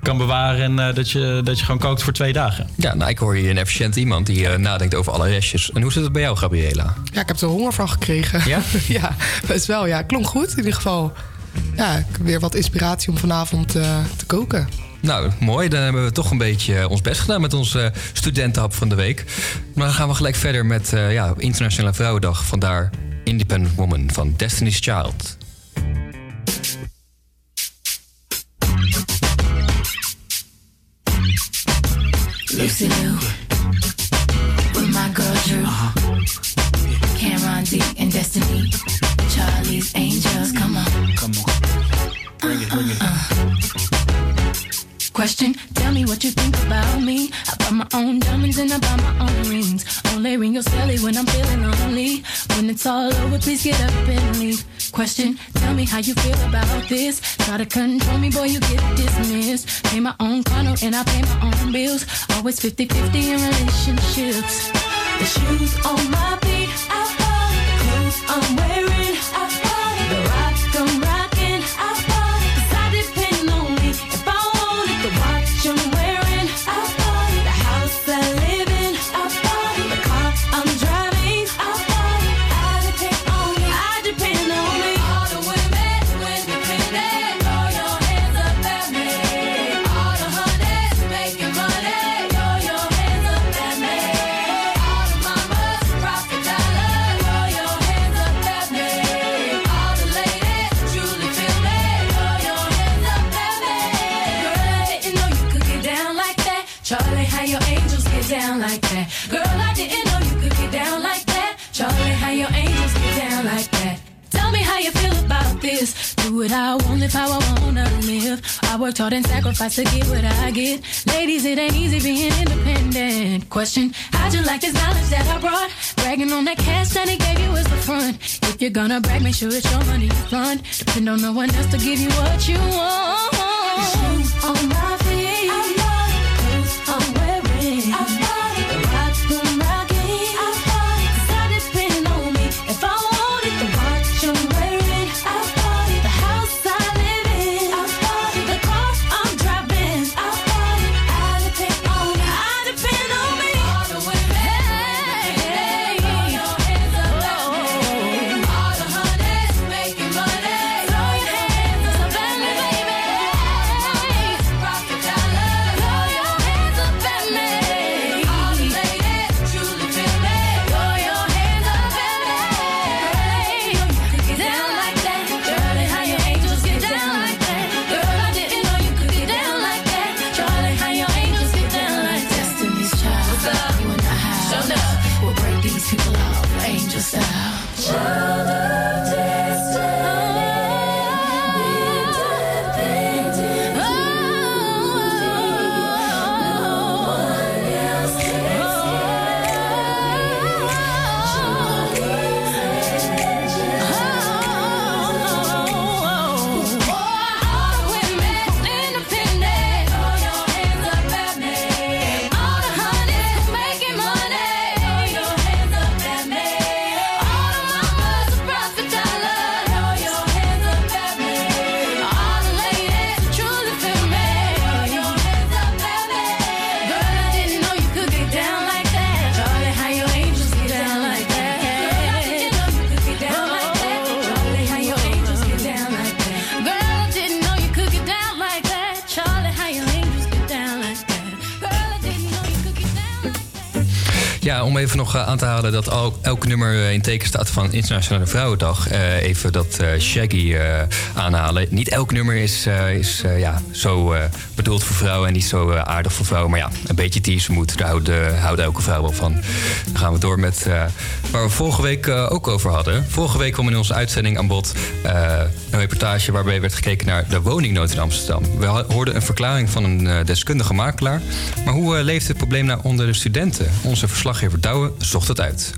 kan bewaren en eh, dat, je, dat je gewoon kookt voor twee dagen. Ja, nou, ik hoor hier een efficiënt iemand die eh, nadenkt over alle restjes. En hoe zit het bij jou, Gabriela? Ja, ik heb er honger van gekregen. Ja? ja, best wel. Ja, klonk goed in ieder geval. Ja, ik heb weer wat inspiratie om vanavond eh, te koken. Nou, mooi. Dan hebben we toch een beetje eh, ons best gedaan met onze studentenhap van de week. Maar dan gaan we gelijk verder met eh, ja, Internationale Vrouwendag. Vandaar Independent Woman van Destiny's Child. Lucy Lou with my girl Drew, Cameron D and Destiny, Charlie's Angels. Come on, come on, bring it, bring it. Uh, uh. Question: Tell me what you think about me. I buy my own diamonds and I buy my own rings. Only ring your celly when I'm feeling lonely. When it's all over, please get up and leave. Question: Tell me how you feel about this. Try to control me, boy, you get dismissed. Pay my own condo and I pay my own bills. Always 50-50 in relationships. The shoes on my feet, I'm wearing, what I want, live how I wanna live. I worked hard and sacrificed to get what I get. Ladies, it ain't easy being independent. Question: How'd you like this knowledge that I brought? Bragging on that cash that he gave you is the front. If you're gonna brag, make sure it's your money you fund. Depend on no one else to give you what you want. On my nog eh, aan te halen dat elk nummer eh, in teken staat van Internationale Vrouwendag. eh, even dat Shaggy aanhalen. Niet elk nummer is, is ja, zo bedoeld voor vrouwen en niet zo aardig voor vrouwen. Maar ja, een beetje teasermoed, daar houdt, houdt elke vrouw wel van. Dan gaan we door met waar we vorige week ook over hadden. Vorige week kwam in onze uitzending aan bod reportage waarbij werd gekeken naar de woningnood in Amsterdam. We hoorden een verklaring van een eh, deskundige makelaar. Maar hoe eh, leeft het probleem nou onder de studenten? Onze verslaggever Douwe zocht het uit.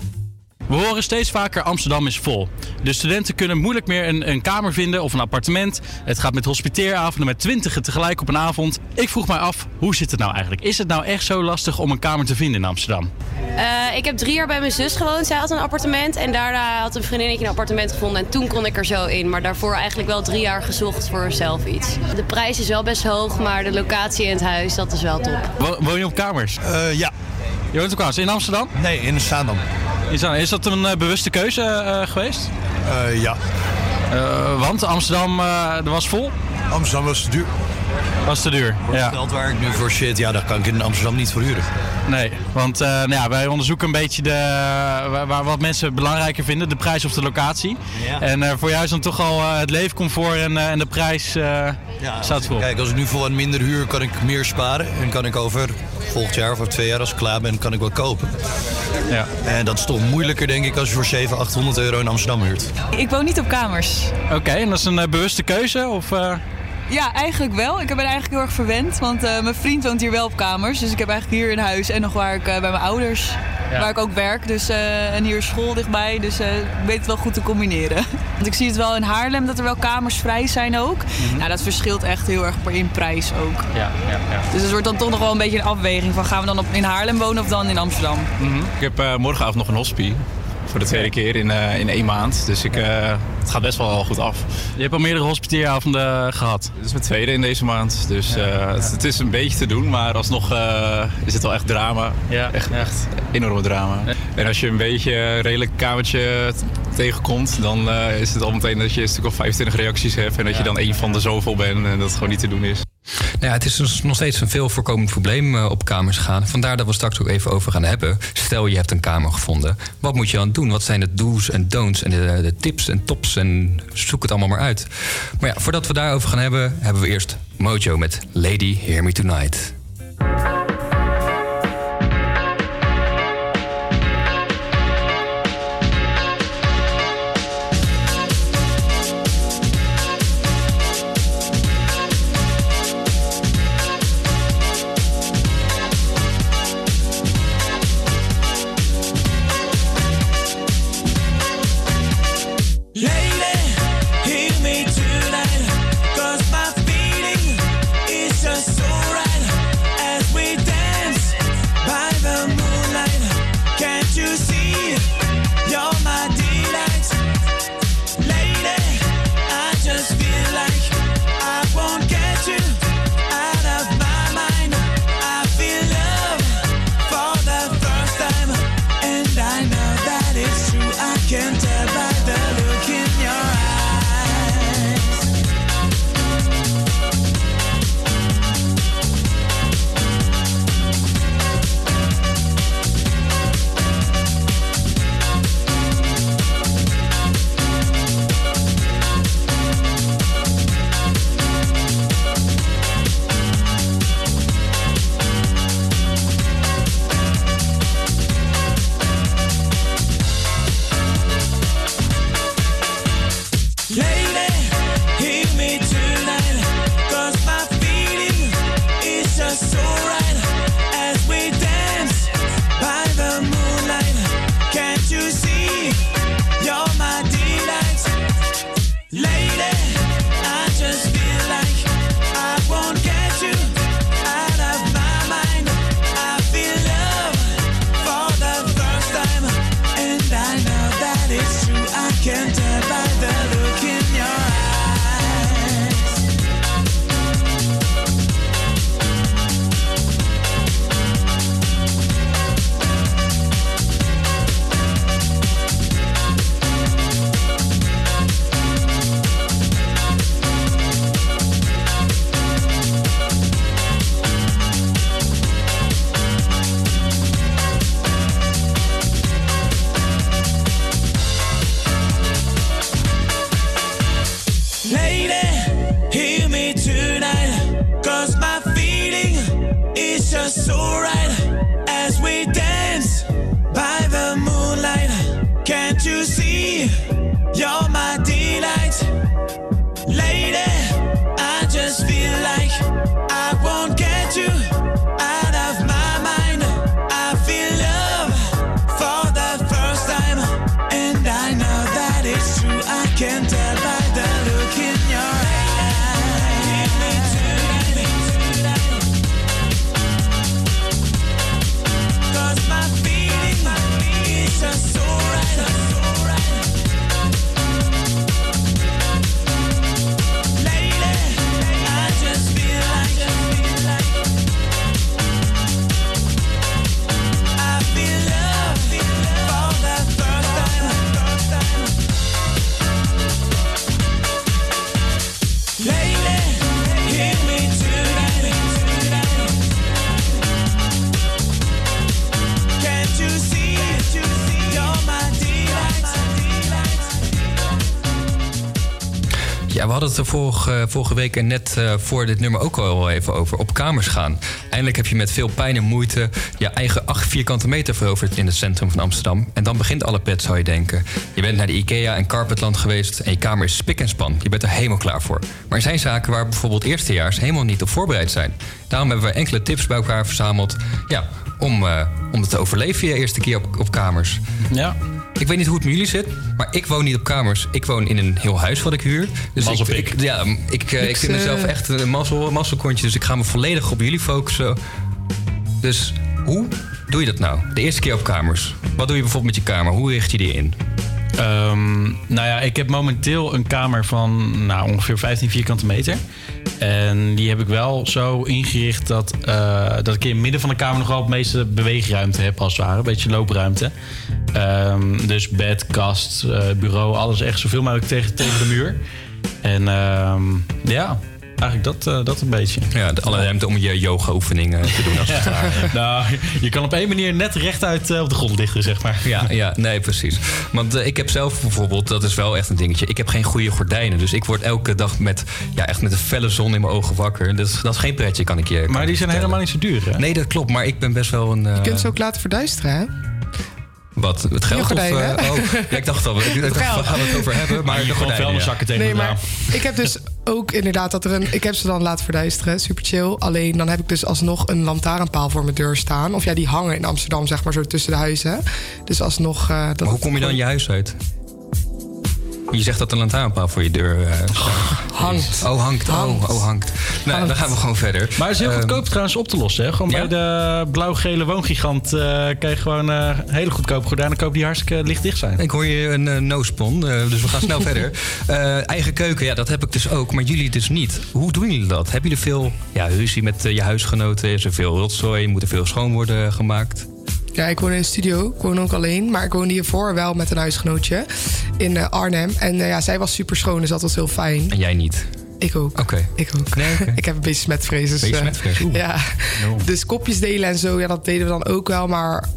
We horen steeds vaker Amsterdam is vol. De studenten kunnen moeilijk meer een, een kamer vinden of een appartement. Het gaat met hospiteeravonden met twintigen tegelijk op een avond. Ik vroeg mij af, hoe zit het nou eigenlijk? Is het nou echt zo lastig om een kamer te vinden in Amsterdam? Eh, ik heb drie jaar bij mijn zus gewoond. Zij had een appartement. En daarna had een vriendinnetje een appartement gevonden. En toen kon ik er zo in. Maar daarvoor eigenlijk wel drie jaar gezocht voor zelf iets. De prijs is wel best hoog. Maar de locatie in het huis, dat is wel top. Wo- Woon je op kamers? ja. Je woont op kamers in Amsterdam? Nee, in Zaandam. In Zaandam. Is dat een eh, bewuste keuze eh, geweest? ja. Eh, want Amsterdam uh, was vol? Amsterdam was te duur. Was te duur, Voor ja. het geld waar ik nu voor shit, ja, dat kan ik in Amsterdam niet verhuren. Nee, want eh, nou ja, wij onderzoeken een beetje de, waar, waar- wat mensen belangrijker vinden, de prijs of de locatie. Ja. En eh, voor jou is dan toch al eh, het leefcomfort en, eh, en de prijs eh, staat voor. Kijk, als ik nu voor wat minder huur, kan ik meer sparen. En kan ik over volgend jaar of over twee jaar, als ik klaar ben, kan ik wel kopen. Ja. En dat is toch moeilijker, denk ik, als je voor 700, 800 euro in Amsterdam huurt. Ik woon niet op kamers. Oké, en dat is een bewuste keuze? Of, eh, Ja, eigenlijk wel. Ik ben eigenlijk heel erg verwend, want eh, mijn vriend woont hier wel op kamers. Dus ik heb eigenlijk hier in huis en nog waar ik eh, bij mijn ouders, Ja. waar ik ook werk. Dus, eh, en hier is school dichtbij, dus eh, ik weet het wel goed te combineren. Want ik zie het wel in Haarlem dat er wel kamers vrij zijn ook. Nou, dat verschilt echt heel erg per- in prijs ook. ja, ja, ja. Dus het wordt dan toch nog wel een beetje een afweging van gaan we dan op, in Haarlem wonen of dan in Amsterdam. Ik heb eh, morgenavond nog een hospie. Voor de tweede keer in, eh, in één maand. Dus ik, eh, het gaat best wel goed af. Je hebt al meerdere hospiteeravonden gehad. Dit is mijn tweede in deze maand. Dus eh, het, het is een beetje te doen. Maar alsnog eh, is het wel echt drama. Ja, echt, echt enorme drama. En als je een beetje een redelijk kamertje tegenkomt... dan eh, is het al meteen dat je een stuk of 25 reacties hebt. En dat je dan één van de zoveel bent. En dat het gewoon niet te doen is. Nou ja, het is dus nog steeds een veel voorkomend probleem eh, op kamers gaan. Vandaar dat we straks ook even over gaan hebben. Stel je hebt een kamer gevonden. Wat moet je dan doen? Wat zijn de do's en don'ts en de, de tips en tops? En zoek het allemaal maar uit. Maar ja, voordat we daarover gaan hebben, hebben we eerst Mojo met Lady Hear Me Tonight. Het er vorige, vorige week en net eh, voor dit nummer ook al even over. Op kamers gaan. Eindelijk heb je met veel pijn en moeite je eigen 8 vierkante meter veroverd in het centrum van Amsterdam. En dan begint alle pet, zou je denken. Je bent naar de IKEA en Carpetland geweest en je kamer is spik en span. Je bent er helemaal klaar voor. Maar er zijn zaken waar bijvoorbeeld eerstejaars helemaal niet op voorbereid zijn. Daarom hebben we enkele tips bij elkaar verzameld. Ja, om, eh, om het te overleven je eerste keer op, op kamers. Ja. Ik weet niet hoe het met jullie zit, maar ik woon niet op kamers. Ik woon in een heel huis wat ik huur. Dus ik, ik, ja, ik, eh, ik vind mezelf eh, echt een mazzel, mazzelkontje. Dus ik ga me volledig op jullie focussen. Dus hoe doe je dat nou? De eerste keer op kamers. Wat doe je bijvoorbeeld met je kamer? Hoe richt je die in? Ehm, nou ja, ik heb momenteel een kamer van nou, ongeveer 15 vierkante meter. En die heb ik wel zo ingericht dat, eh, dat ik in het midden van de kamer nog wel het meeste beweegruimte heb, als het ware. Een beetje loopruimte. Ehm, dus bed, kast, eh, bureau, alles echt zoveel mogelijk tegen, tegen de muur. En ehm, ja, eigenlijk dat, eh, dat een beetje. Ja, de, alle ruimte om je yoga-oefeningen te doen als het ware. nou, je kan op één manier net rechtuit eh, op de grond liggen, zeg maar. Ja, ja, nee, precies. Want eh, ik heb zelf bijvoorbeeld, dat is wel echt een dingetje. Ik heb geen goede gordijnen. Dus ik word elke dag met, ja, echt met een felle zon in mijn ogen wakker. Dat is, dat is geen pretje, kan ik je. Maar die zijn helemaal niet zo duur, hè? Nee, dat klopt. Maar ik ben best wel een. eh, Je kunt ze ook laten verduisteren, hè? Wat? Het geld? Of, eh, hè? oh, ja, ik dacht al, ik dacht, waar gaan we het over hebben? Maar je de gewoon gordijnen, vuilniszakken tegen Nee, maar ik heb dus ook inderdaad dat er een... Ik heb ze dan laten verduisteren, super chill. Alleen dan heb ik dus alsnog een lantaarnpaal voor mijn deur staan. Of ja, die hangen in Amsterdam, zeg maar, zo tussen de huizen. Dus alsnog... eh, dat Maar hoe kom je dan je huis uit? Je zegt dat een lantaarnpaal voor je deur eh, staat. hangt. Oh, hangt. Oh, oh, hangt. Nou, dan gaan we gewoon verder. Maar het is heel Ehm, goedkoop trouwens op te lossen. Hè? Gewoon ja? bij de blauw-gele woongigant eh kan je gewoon eh hele goedkope gordijnen kopen die hartstikke lichtdicht zijn. Ik hoor je een eh, no-spon, dus we gaan snel verder. Eh, eigen keuken, ja, dat heb ik dus ook, maar jullie dus niet. Hoe doen jullie dat? Hebben jullie veel ja, ruzie met je huisgenoten? Is er veel rotzooi? Moet er veel schoon worden gemaakt? Ja, ik woon in een studio. Ik woon ook alleen. Maar ik woonde hiervoor wel met een huisgenootje in eh, Arnhem. En eh, ja, zij was super schoon, dus dat was heel fijn. En jij niet? Ik ook. Oké. Ik ook. ik heb een beetje smetvrees. Dus, Beetje eh, smetvrees, ja. Dus kopjes delen en zo, ja, dat deden we dan ook wel. Maar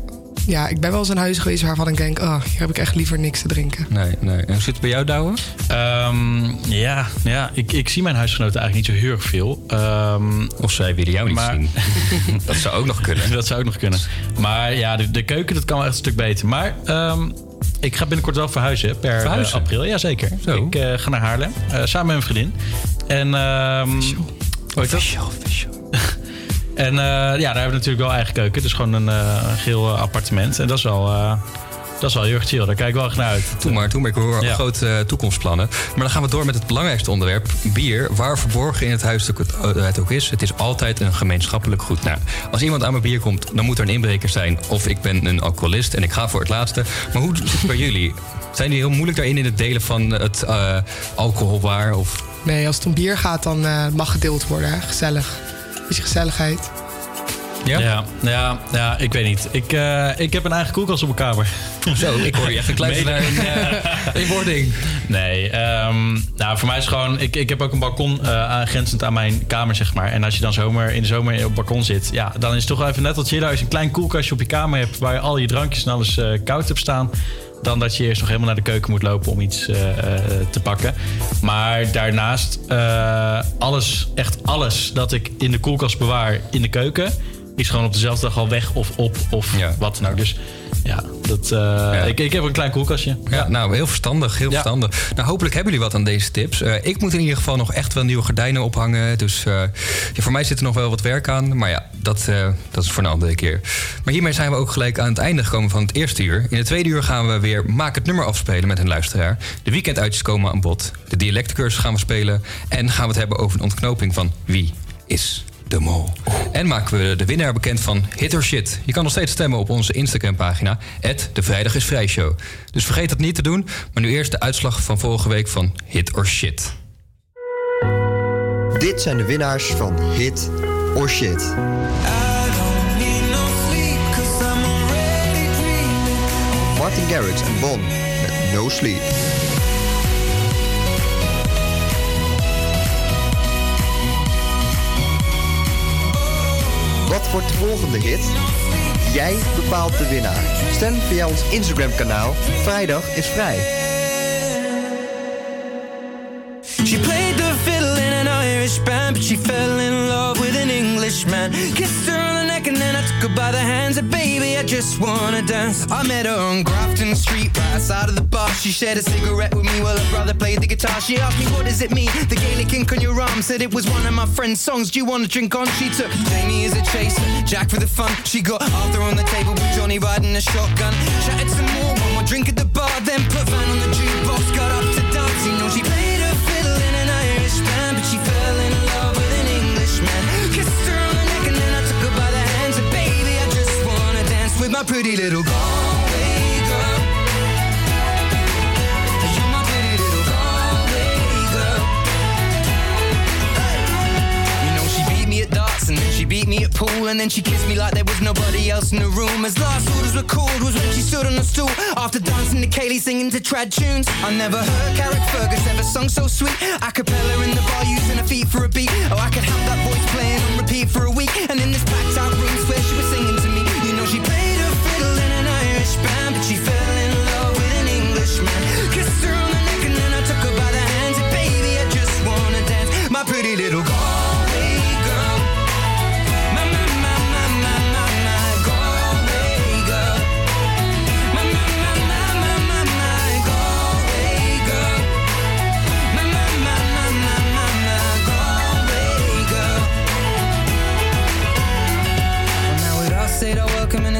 ja, ik ben wel eens in huis geweest waarvan ik denk... oh, hier heb ik echt liever niks te drinken. Nee, nee. En hoe zit het bij jou, Douwe? Ehm, ja, ja ik, ik zie mijn huisgenoten eigenlijk niet zo heel erg veel. Ehm, of zij willen jou niet zien. dat zou ook nog kunnen. dat zou ook nog kunnen. Maar ja, de, de keuken, dat kan wel echt een stuk beter. Maar ehm, ik ga binnenkort wel verhuizen per Verhuizen? eh, april. Jazeker. Zo. Ik eh, ga naar Haarlem, eh, samen met mijn vriendin. En, ehm hoe heet dat? En eh, ja, daar hebben we natuurlijk wel eigen keuken. Het is gewoon een, eh, geel eh, appartement. En dat is wel, eh, dat is wel heel erg chill. Daar kijk ik wel echt naar uit. Doe maar, maar. Ik hoor Ja. grote toekomstplannen. Maar dan gaan we door met het belangrijkste onderwerp. Bier. Waar verborgen in het huis het, het ook is. Het is altijd een gemeenschappelijk goed. Nou, als iemand aan mijn bier komt, dan moet er een inbreker zijn. Of ik ben een alcoholist en ik ga voor het laatste. Maar hoe zit het bij jullie? Zijn jullie heel moeilijk daarin in het delen van het eh alcoholwaar? Of... Nee, als het om bier gaat, dan mag gedeeld worden. Hè? Gezellig. Beetje gezelligheid. Ja? Ja, ja, ja, ik weet niet. Ik, eh, ik heb een eigen koelkast op mijn kamer. Zo, ik hoor je echt een klein Mede- in, eh, in wording. Nee, ehm, nou voor mij is gewoon... Ik, ik heb ook een balkon eh, aangrenzend aan mijn kamer, zeg maar. En als je dan zomer, in de zomer op het balkon zit... Ja, dan is het toch wel even net wat chiller als je een klein koelkastje op je kamer hebt... waar je al je drankjes en alles eh, koud hebt staan. Dan dat je eerst nog helemaal naar de keuken moet lopen om iets eh, eh, te pakken. Maar daarnaast, eh, alles, echt alles dat ik in de koelkast bewaar in de keuken, is gewoon op dezelfde dag al weg of op of wat nou. Dus ja, dat, eh, Ik, ik heb een klein koelkastje. Ja, nou, heel verstandig, heel verstandig. Nou, hopelijk hebben jullie wat aan deze tips. Eh, ik moet in ieder geval nog echt wel nieuwe gordijnen ophangen. Dus eh, ja, voor mij zit er nog wel wat werk aan. Maar ja, dat, dat is voor een andere keer. Maar hiermee zijn we ook gelijk aan het einde gekomen van het eerste uur. In het tweede uur gaan we weer Maak het nummer afspelen met een luisteraar. De weekenduitjes komen aan bod. De dialectcursus gaan we spelen. En gaan we het hebben over een ontknoping van wie is de mol. En maken we de winnaar bekend van Hit or Shit. Je kan nog steeds stemmen op onze Instagram-pagina. De Vrijdag is Vrij Show. Dus vergeet dat niet te doen. Maar nu eerst de uitslag van vorige week van Hit or Shit. Dit zijn de winnaars van Hit or Shit. Martin Garrix en Bon met No Sleep. Wat wordt de volgende hit? Jij bepaalt de winnaar. Stem via ons Instagram kanaal. Vrijdag is vrij. She played the Irish she fell in her by the hands. And baby, I just wanna dance. I met her on Grafton Street, right outside of the bar. She shared a cigarette with me while her brother played the guitar. She asked me, what does it mean? The Gaelic ink on your arm said it was one of my friend's songs. Do you wanna drink on? She took Jamie as a chaser, Jack for the fun. She got Arthur on the table with Johnny riding a shotgun. Chatted some more, one more drink at the bar, then put Van on the jukebox. Pretty little Galway girl. You're my pretty little Galway girl. You know she beat me at darts and then she beat me at pool and then she kissed me like there was nobody else in the room. As last orders were called was when she stood on the stool after dancing to Kaylee singing to trad tunes. I never heard Carrick Fergus ever sung so sweet. A cappella in the bar using her feet for a beat. Oh, I could have that voice playing on repeat for a week. And in this packed out room where she was singing to me, you know she played but she fell in love with an Englishman. Kissed her on the neck and then I took her by the hands. And baby, I just wanna dance, my pretty little Galway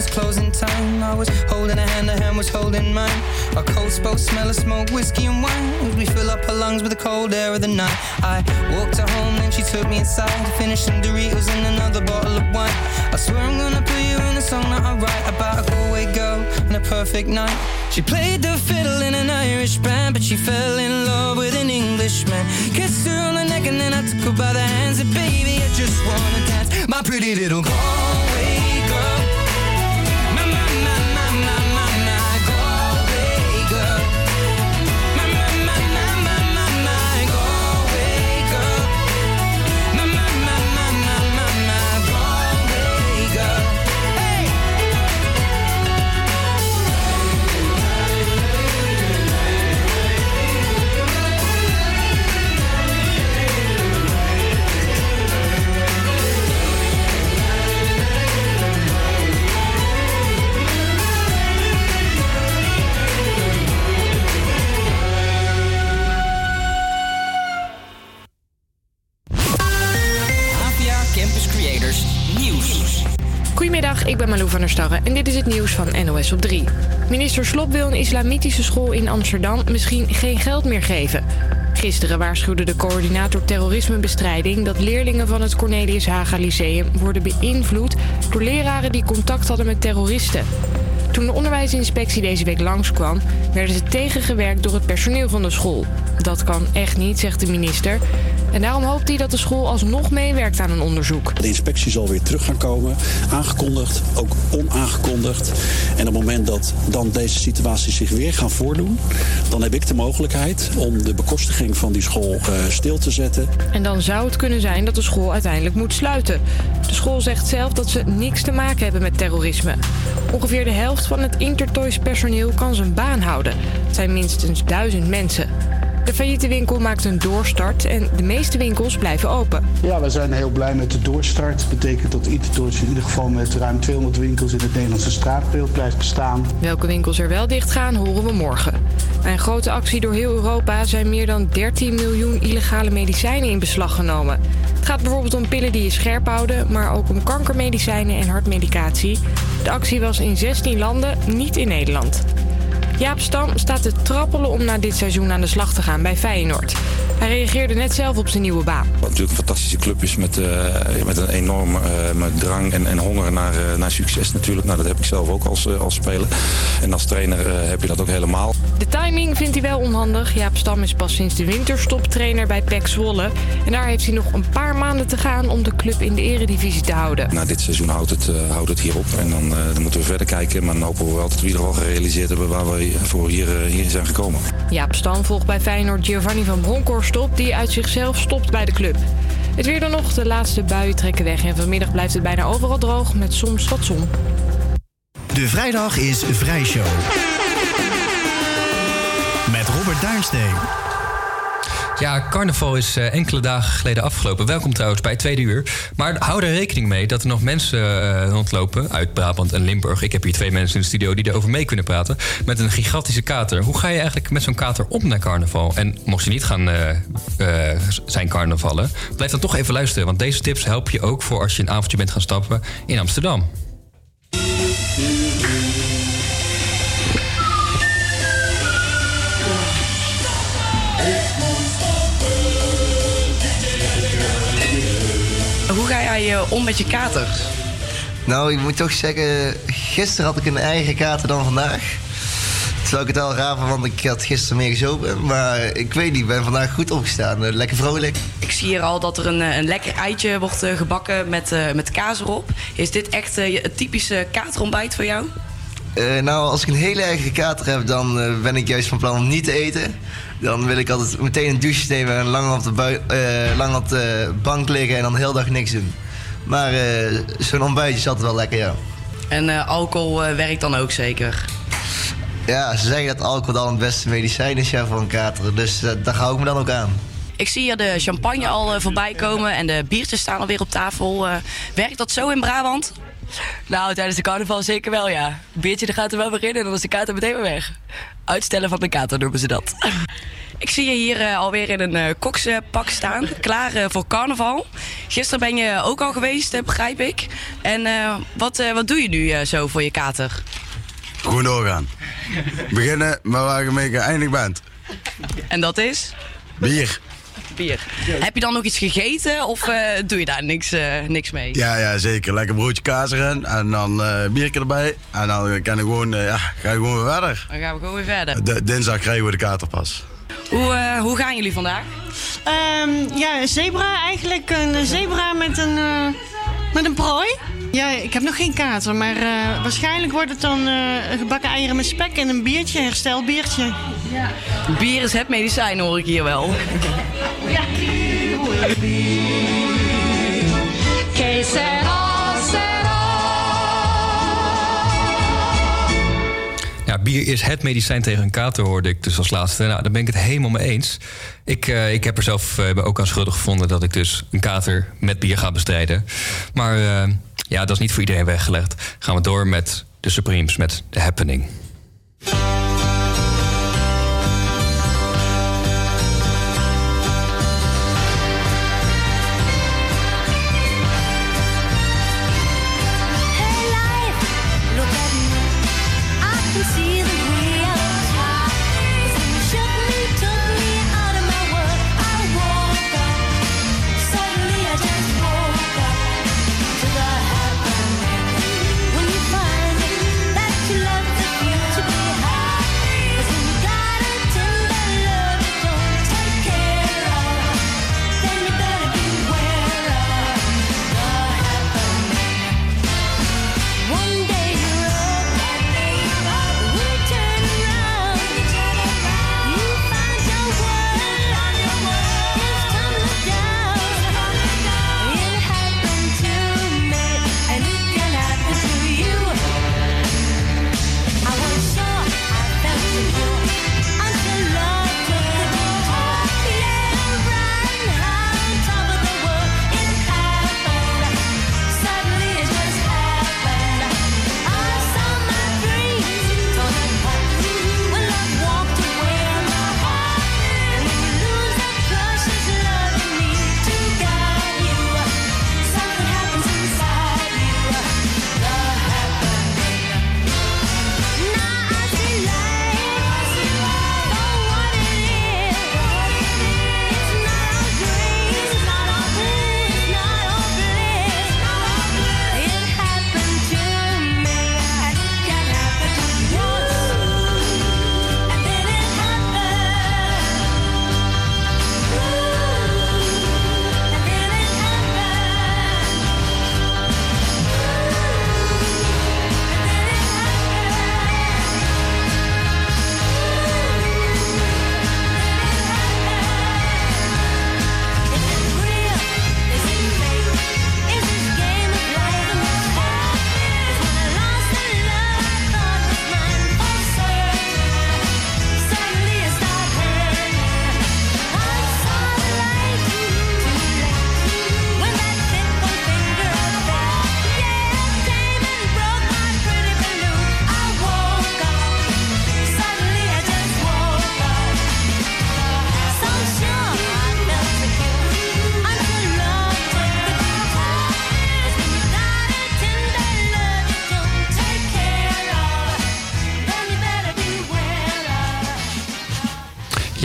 welcome closing time. I was holding a hand, a hand was holding mine. Our coats both smell of smoke, whiskey and wine. As we fill up her lungs with the cold air of the night. I walked her home, then she took me inside to finish some Doritos and another bottle of wine. I swear I'm gonna put you in a song that I write about a Galway girl and a perfect night. She played the fiddle in an Irish band, but she fell in love with an Englishman. Kissed her on the neck and then I took her by the hands. And baby, I just wanna dance, my pretty little Galway Goedemiddag, ik ben Malou van der Starre en dit is het nieuws van NOS op 3. Minister Slop wil een islamitische school in Amsterdam misschien geen geld meer geven. Gisteren waarschuwde de coördinator terrorismebestrijding dat leerlingen van het Cornelius Haga Lyceum worden beïnvloed door leraren die contact hadden met terroristen. Toen de onderwijsinspectie deze week langskwam, werden ze tegengewerkt door het personeel van de school. Dat kan echt niet, zegt de minister. En daarom hoopt hij dat de school alsnog meewerkt aan een onderzoek. De inspectie zal weer terug gaan komen, aangekondigd, ook onaangekondigd. En op het moment dat dan deze situaties zich weer gaan voordoen, dan heb ik de mogelijkheid om de bekostiging van die school eh, stil te zetten. En dan zou het kunnen zijn dat de school uiteindelijk moet sluiten. De school zegt zelf dat ze niks te maken hebben met terrorisme. Ongeveer de helft helft van het Intertoys personeel kan zijn baan houden. Het zijn minstens duizend mensen. De failliete winkel maakt een doorstart en de meeste winkels blijven open. Ja, we zijn heel blij met de doorstart. Dat betekent dat Intertoys in ieder geval met ruim 200 winkels in het Nederlandse straatbeeld blijft bestaan. Welke winkels er wel dicht gaan, horen we morgen. Bij een grote actie door heel Europa zijn meer dan 13 miljoen illegale medicijnen in beslag genomen. Het gaat bijvoorbeeld om pillen die je scherp houden, maar ook om kankermedicijnen en hartmedicatie. De actie was in 16 landen, niet in Nederland. Jaap Stam staat te trappelen om na dit seizoen aan de slag te gaan bij Feyenoord. Hij reageerde net zelf op zijn nieuwe baan. Wat natuurlijk een fantastische club is met, eh, met een enorme eh, drang en, en honger naar, eh, naar succes natuurlijk. Nou, dat heb ik zelf ook als, als speler. En als trainer heb je dat ook helemaal. De timing vindt hij wel onhandig. Jaap Stam is pas sinds de winterstop trainer bij PEC Zwolle. En daar heeft hij nog een paar maanden te gaan om de club in de eredivisie te houden. Na dit seizoen houdt het, houdt het hier op. En dan, dan moeten we verder kijken. Maar dan hopen we wel dat we in ieder geval gerealiseerd hebben waar we voor hier, eh, hier zijn gekomen. Jaap Stam volgt bij Feyenoord Giovanni van Bronckhorst op... die uit zichzelf stopt bij de club. Het weer dan nog, de laatste buien trekken weg... en vanmiddag blijft het bijna overal droog met soms wat zon. De vrijdag is Vrijshow. Met Robert Duinsteen. Ja, carnaval is eh, enkele dagen geleden afgelopen. Welkom trouwens bij het tweede uur. Maar hou er rekening mee dat er nog mensen eh, rondlopen uit Brabant en Limburg. Ik heb hier twee mensen in de studio die erover mee kunnen praten. Met een gigantische kater. Hoe ga je eigenlijk met zo'n kater om naar carnaval? En mocht je niet gaan eh, zijn carnavallen, blijf dan toch even luisteren. Want deze tips helpen je ook voor als je een avondje bent gaan stappen in Amsterdam. Om met je kater? Nou, ik moet toch zeggen, gisteren had ik een eigen kater dan vandaag. Terwijl ik het wel raar vond, want ik had gisteren meer gezopen. Maar ik weet niet, ik ben vandaag goed opgestaan. Eh, Lekker vrolijk. Ik zie hier al dat er een, eh, een lekker eitje wordt eh, gebakken met, met kaas erop. Is dit echt het typische katerontbijt voor jou? Nou, als ik een hele eigen kater heb, dan ben ik juist van plan om niet te eten. Dan wil ik altijd meteen een douche nemen en lang op de, bui- lang op de bank liggen en dan de hele dag niks doen. Maar eh, zo'n ontbijtje altijd wel lekker, ja. En eh, alcohol eh, werkt dan ook zeker? Ja, ze zeggen dat alcohol dan het beste medicijn is ja, voor een kater. Dus daar hou ik me dan ook aan. Ik zie hier de champagne al voorbij komen en de biertjes staan alweer op tafel. Eh, werkt dat zo in Brabant? Nou, tijdens de carnaval zeker wel, ja. Een biertje er gaat er wel weer in en dan is de kater meteen weer weg. Uitstellen van de kater noemen ze dat. Ik zie je hier eh, alweer in een eh kokspak staan, klaar eh, voor carnaval. Gisteren ben je ook al geweest, begrijp ik. En eh, wat, eh, wat doe je nu eh, zo voor je kater? Gewoon doorgaan. Beginnen met waar je mee geëindigd bent. En dat is? Bier. Bier. Heb je dan nog iets gegeten of eh, doe je daar niks, eh, niks mee? Ja, ja, zeker. Lekker broodje kaas erin en dan eh biertje erbij. En dan kan ik gewoon, eh, ja, ga je gewoon weer verder. Dan gaan we gewoon weer verder. D- dinsdag krijgen we de katerpas. Hoe, eh, hoe gaan jullie vandaag? Ehm, ja, een zebra eigenlijk. Een zebra met een, eh, met een prooi. Ja, ik heb nog geen kater, maar eh, waarschijnlijk wordt het dan eh, gebakken eieren met spek en een biertje, een herstelbiertje. Ja. Bier is het medicijn, hoor ik hier wel. Que Bier is het medicijn tegen een kater, hoorde ik dus als laatste. Nou, daar ben ik het helemaal mee eens. Ik, eh, ik heb er zelf eh, ook aan schuldig gevonden dat ik dus een kater met bier ga bestrijden. Maar eh, ja, dat is niet voor iedereen weggelegd. Gaan we door met de Supremes, met The Happening.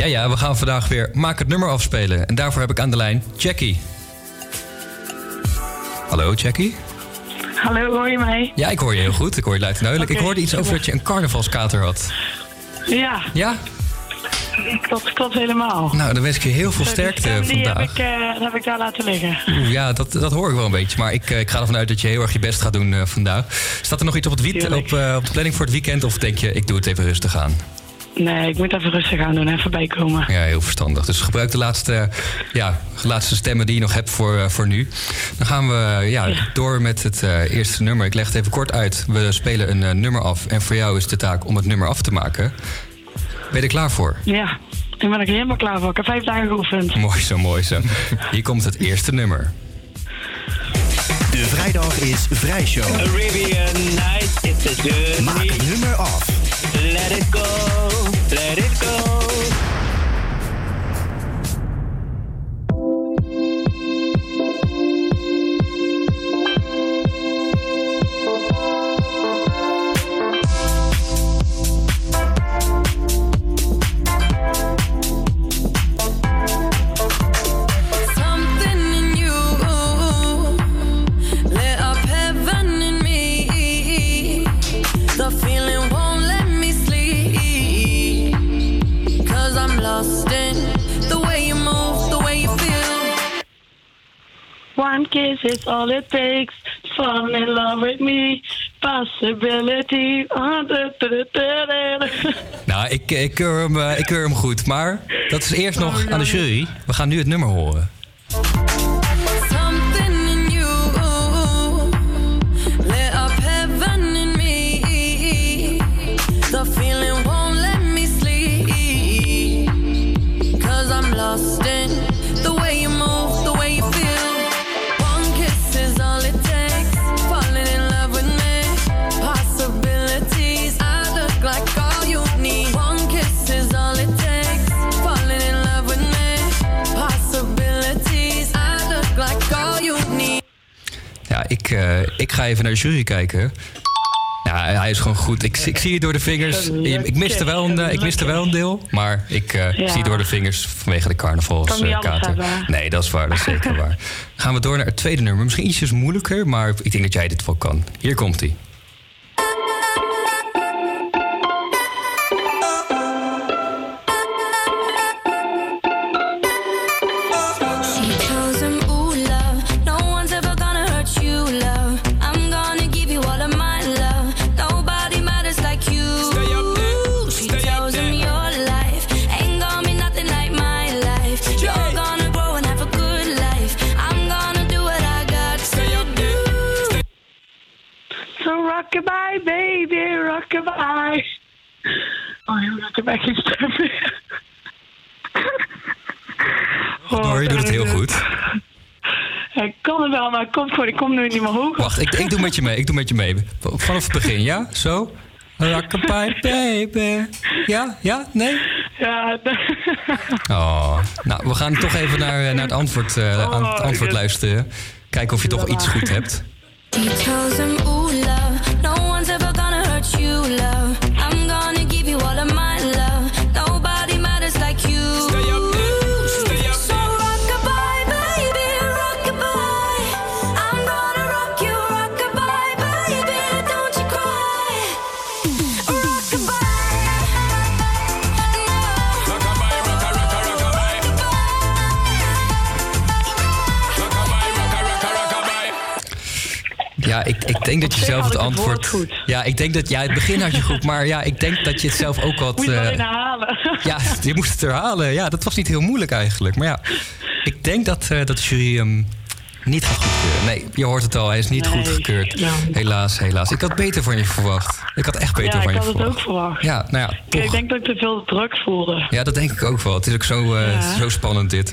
Ja, ja, we gaan vandaag weer Maak het nummer afspelen. En daarvoor heb ik aan de lijn Jackie. Hallo Jackie? Hallo, hoor je mij? Ja, ik hoor je heel goed. Ik hoor je luid en duidelijk. Ik hoorde iets over dat je een carnavalskater had. Ja. Ja? Klopt, klopt helemaal. Nou, dan wens ik je heel veel Dus sterkte die vandaag. heb ik, eh, dat heb ik daar laten liggen. Oeh, ja, dat, dat hoor ik wel een beetje. Maar ik, eh, ik ga ervan uit dat je heel erg je best gaat doen eh, vandaag. Staat er nog iets op, het wiet, op, op de planning voor het weekend? Of denk je, ik doe het even rustig aan? Nee, ik moet even rustig aan doen, even bijkomen. Ja, heel verstandig. Dus gebruik de laatste, ja, laatste stemmen die je nog hebt voor, eh, voor nu. Dan gaan we eh, ja, door met het eh, eerste nummer. Ik leg het even kort uit. We spelen een eh, nummer af. En voor jou is de taak om het nummer af te maken. Ben je er klaar voor? Ja, ik ben er helemaal klaar voor. Ik heb vijf dagen geoefend. Mooi zo, mooi zo. Hier komt het eerste nummer. De vrijdag is vrijshow. Arabian night, it's a journey. Maak het nummer af. Let it go, One kiss is all it takes fall in love with me. Possibility. Nou, ik, ik, keur hem, eh, ik keur hem goed. Maar dat is eerst nog aan de jury. We gaan nu het nummer horen. Ik, eh, ik ga even naar de jury kijken. Ja, hij is gewoon goed. Ik, ik zie het door de vingers. Ik miste wel een, eh, ik miste wel een deel. Maar ik eh, Ja. zie het door de vingers vanwege de carnavalskater. nee, dat is waar. Dat is zeker waar. Gaan we door naar het tweede nummer. Misschien ietsjes moeilijker, maar ik denk dat jij dit wel kan. Hier komt hij. Rockabye, baby, rockabye. Oh, joh, heb geen stem meer. Oh, Hoor, je doet het heel goed. Ik kan het wel, maar ik kom gewoon, ik kom nu niet meer hoger. Wacht, ik, ik doe met je mee. Ik doe met je mee. Vanaf het begin, ja? Zo? Rockabye baby. Ja? Ja? Nee? Ja, Oh. Nou, we gaan toch even naar, eh, naar het antwoord, eh, aan het antwoord luisteren. Kijken of je toch iets goed hebt. Denk dat je zelf had het ik het woord antwoord. goed. Ja, ik denk dat. Ja, het begin had je goed, maar ja, ik denk dat je het zelf ook wat. Moet je het eh, herhalen. ja, je moest het herhalen. Ja, dat was niet heel moeilijk eigenlijk. Maar ja, ik denk dat, eh, dat de jury hem niet gaat goedkeuren. Nee, je hoort het al, hij is niet Nee, goedgekeurd. ja. Helaas, helaas. Ik had beter van je verwacht. Ik had echt beter ja, van ik je had het verwacht. ook verwacht. Ja, nou ja, Ik toch. denk dat ik te veel druk voelde. Ja, dat denk ik ook wel. Het is ook zo, eh, Ja. zo spannend dit.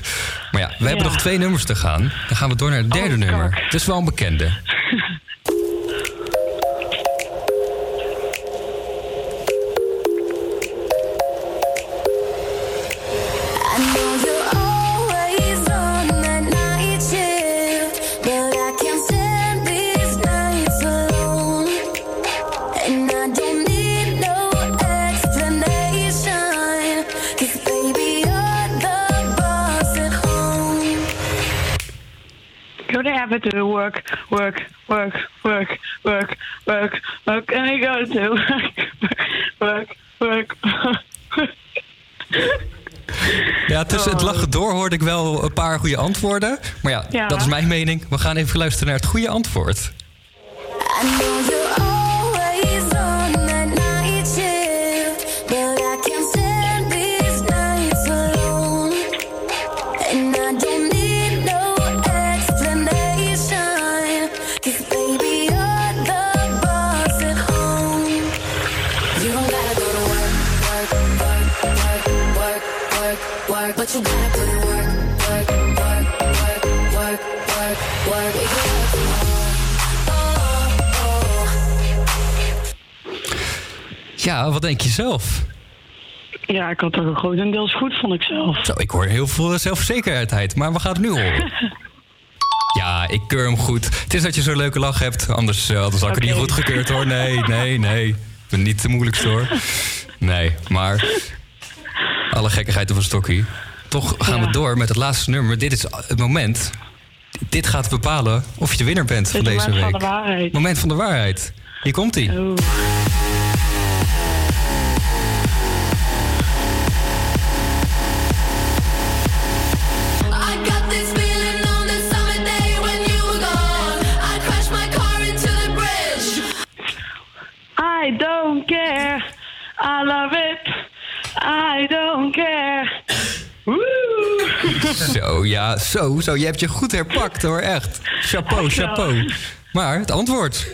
Maar ja, we hebben Ja. nog twee nummers te gaan. Dan gaan we door naar het derde Oh, nummer. Het is wel een bekende. to work, work, work, work, work, work, work, and I go to work, work, work. Ja, tussen het lachen door hoorde ik wel een paar goede antwoorden. Maar ja, Ja. dat is mijn mening. We gaan even luisteren naar het goede antwoord. Ja, wat denk je zelf? Ja, ik had een grotendeels goed, vond ik zelf. Zo, ik hoor heel veel zelfverzekerheid, maar we gaan het nu horen. Ja, ik keur hem goed. Het is dat je zo'n leuke lach hebt, anders, eh, anders had ik het niet goed gekeurd hoor. Nee, nee, nee. Ik ben niet de moeilijkste hoor. Nee, maar alle gekkigheid een stokkie. Toch gaan we door met het laatste nummer. Dit is het moment. Dit gaat bepalen of je de winnaar bent van deze moment week. van de waarheid. Moment van de waarheid. Hier komt hij. I I don't care. I love it. I don't care. Woe! Zo, ja, zo, zo. Je hebt je goed herpakt hoor, echt. Chapeau, chapeau. Maar het antwoord.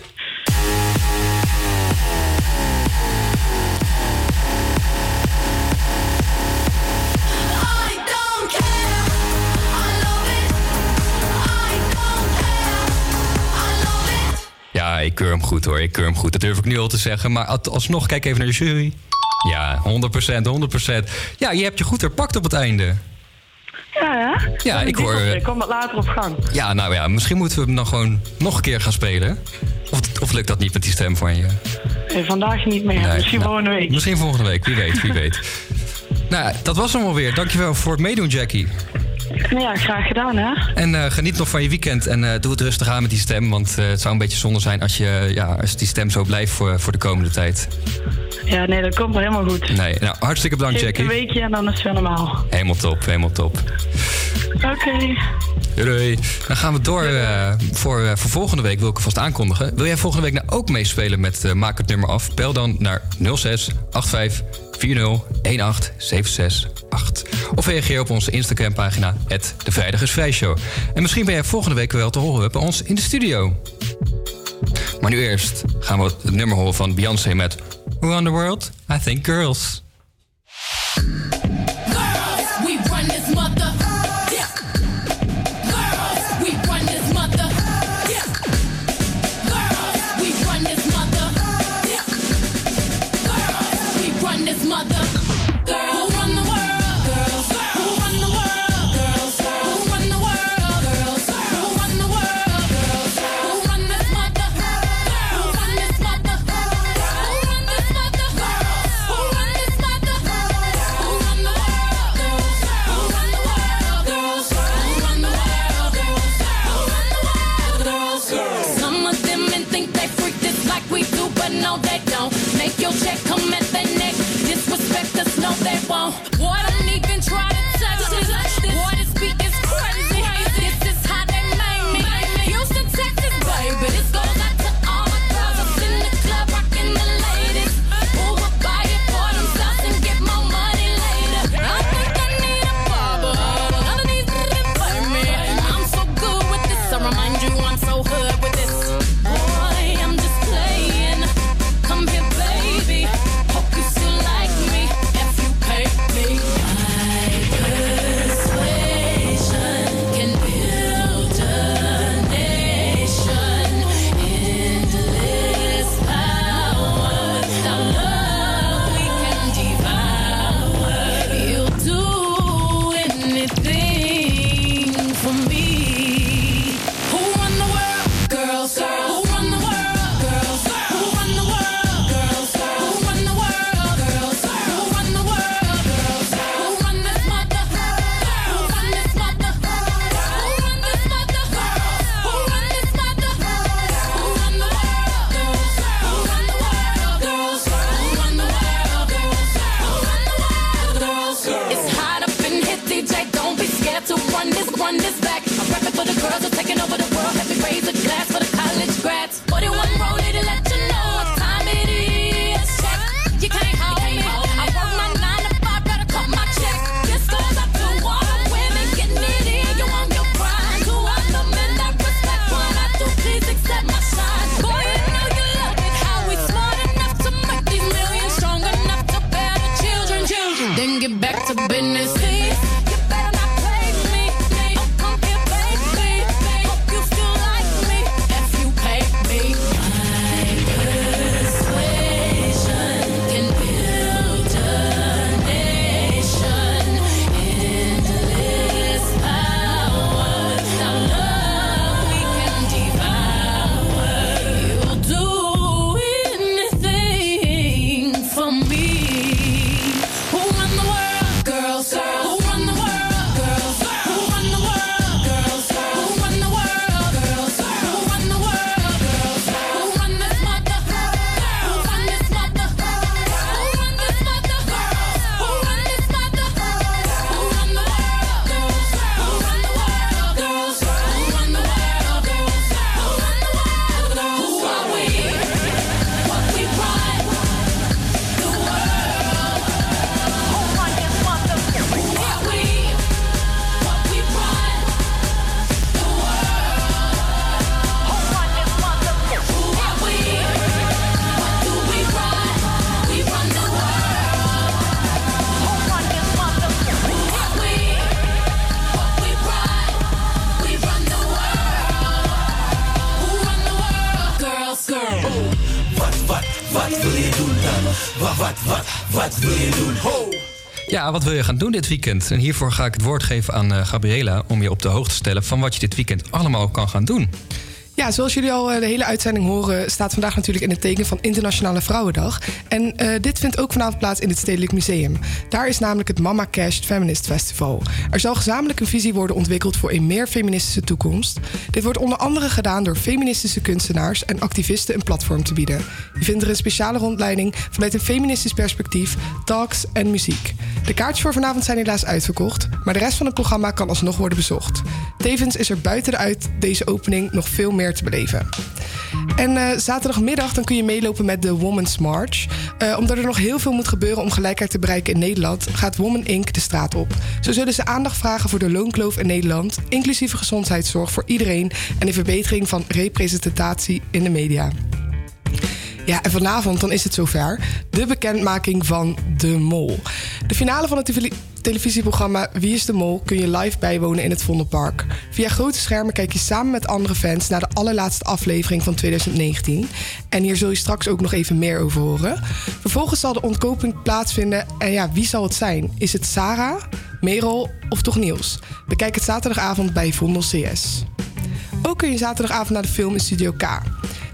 Ik keur hem goed hoor. Ik keur hem goed. Dat durf ik nu al te zeggen. Maar als- alsnog, kijk even naar de jury. Ja, 100%, 100%. Ja, je hebt je goed herpakt op het einde. Ja, hè? Ja, ik hoor, eh, Ik kom wat later op gang. Ja, nou ja, misschien moeten we hem dan gewoon nog een keer gaan spelen. Of, of lukt dat niet met die stem van je? Nee, vandaag niet meer. Nee, Misschien nou, volgende week. Misschien volgende week, wie weet, wie weet. nou, ja, dat was hem alweer. Dankjewel voor het meedoen, Jackie. Nou ja, graag gedaan, hè? En eh, geniet nog van je weekend en eh, doe het rustig aan met die stem. Want eh, het zou een beetje zonde zijn als, je, ja, als die stem zo blijft voor, voor de komende tijd. Ja, nee, dat komt wel helemaal goed. Nee, nou, hartstikke bedankt, Geef Jackie. een weekje en dan is het weer normaal. Helemaal top, helemaal top. Oké. Doei, doei. Dan gaan we door eh, voor, eh, voor volgende week, wil ik alvast aankondigen. Wil jij volgende week nou ook meespelen met eh, Maak het nummer af? Bel dan naar 06 85 40 18 768. Of reageer op onze Instagram-pagina, De Vrijdag is. En misschien ben jij volgende week wel te horen bij ons in de studio. Maar nu eerst gaan we het nummer horen van Beyoncé met Who on the World? I Think. Girls, wat wil je gaan doen dit weekend? En hiervoor ga ik het woord geven aan eh, Gabriela... om je op de hoogte te stellen van wat je dit weekend allemaal kan gaan doen. Zoals jullie al eh, de hele uitzending horen, staat vandaag natuurlijk in het teken van Internationale Vrouwendag. En eh, dit vindt ook vanavond plaats in het Stedelijk Museum. Daar is namelijk het Mama Cashed Feminist Festival. Er zal gezamenlijk een visie worden ontwikkeld voor een meer feministische toekomst. Dit wordt onder andere gedaan door feministische kunstenaars en activisten een platform te bieden. Je vindt er een speciale rondleiding vanuit een feministisch perspectief, talks en muziek. De kaartjes voor vanavond zijn helaas uitverkocht, maar de rest van het programma kan alsnog worden bezocht. Tevens is er buiten de uit deze opening nog veel meer beleven. En eh, zaterdagmiddag dan kun je meelopen met de Women's March. Eh, omdat er nog heel veel moet gebeuren om gelijkheid te bereiken in Nederland, gaat Woman Inc. de straat op. Zo zullen ze aandacht vragen voor de loonkloof in Nederland, inclusieve gezondheidszorg voor iedereen en de verbetering van representatie in de media. Ja, en vanavond dan is het zover. De bekendmaking van De Mol. De finale van het tele- televisieprogramma Wie is de Mol kun je live bijwonen in het Vondelpark. Via grote schermen kijk je samen met andere fans naar de allerlaatste aflevering van 2019. En hier zul je straks ook nog even meer over horen. Vervolgens zal de ontkoping plaatsvinden. En ja, wie zal het zijn? Is het Sarah, Merel of toch Niels? Bekijk het zaterdagavond bij Vondel CS. Ook kun je zaterdagavond naar de film in Studio K.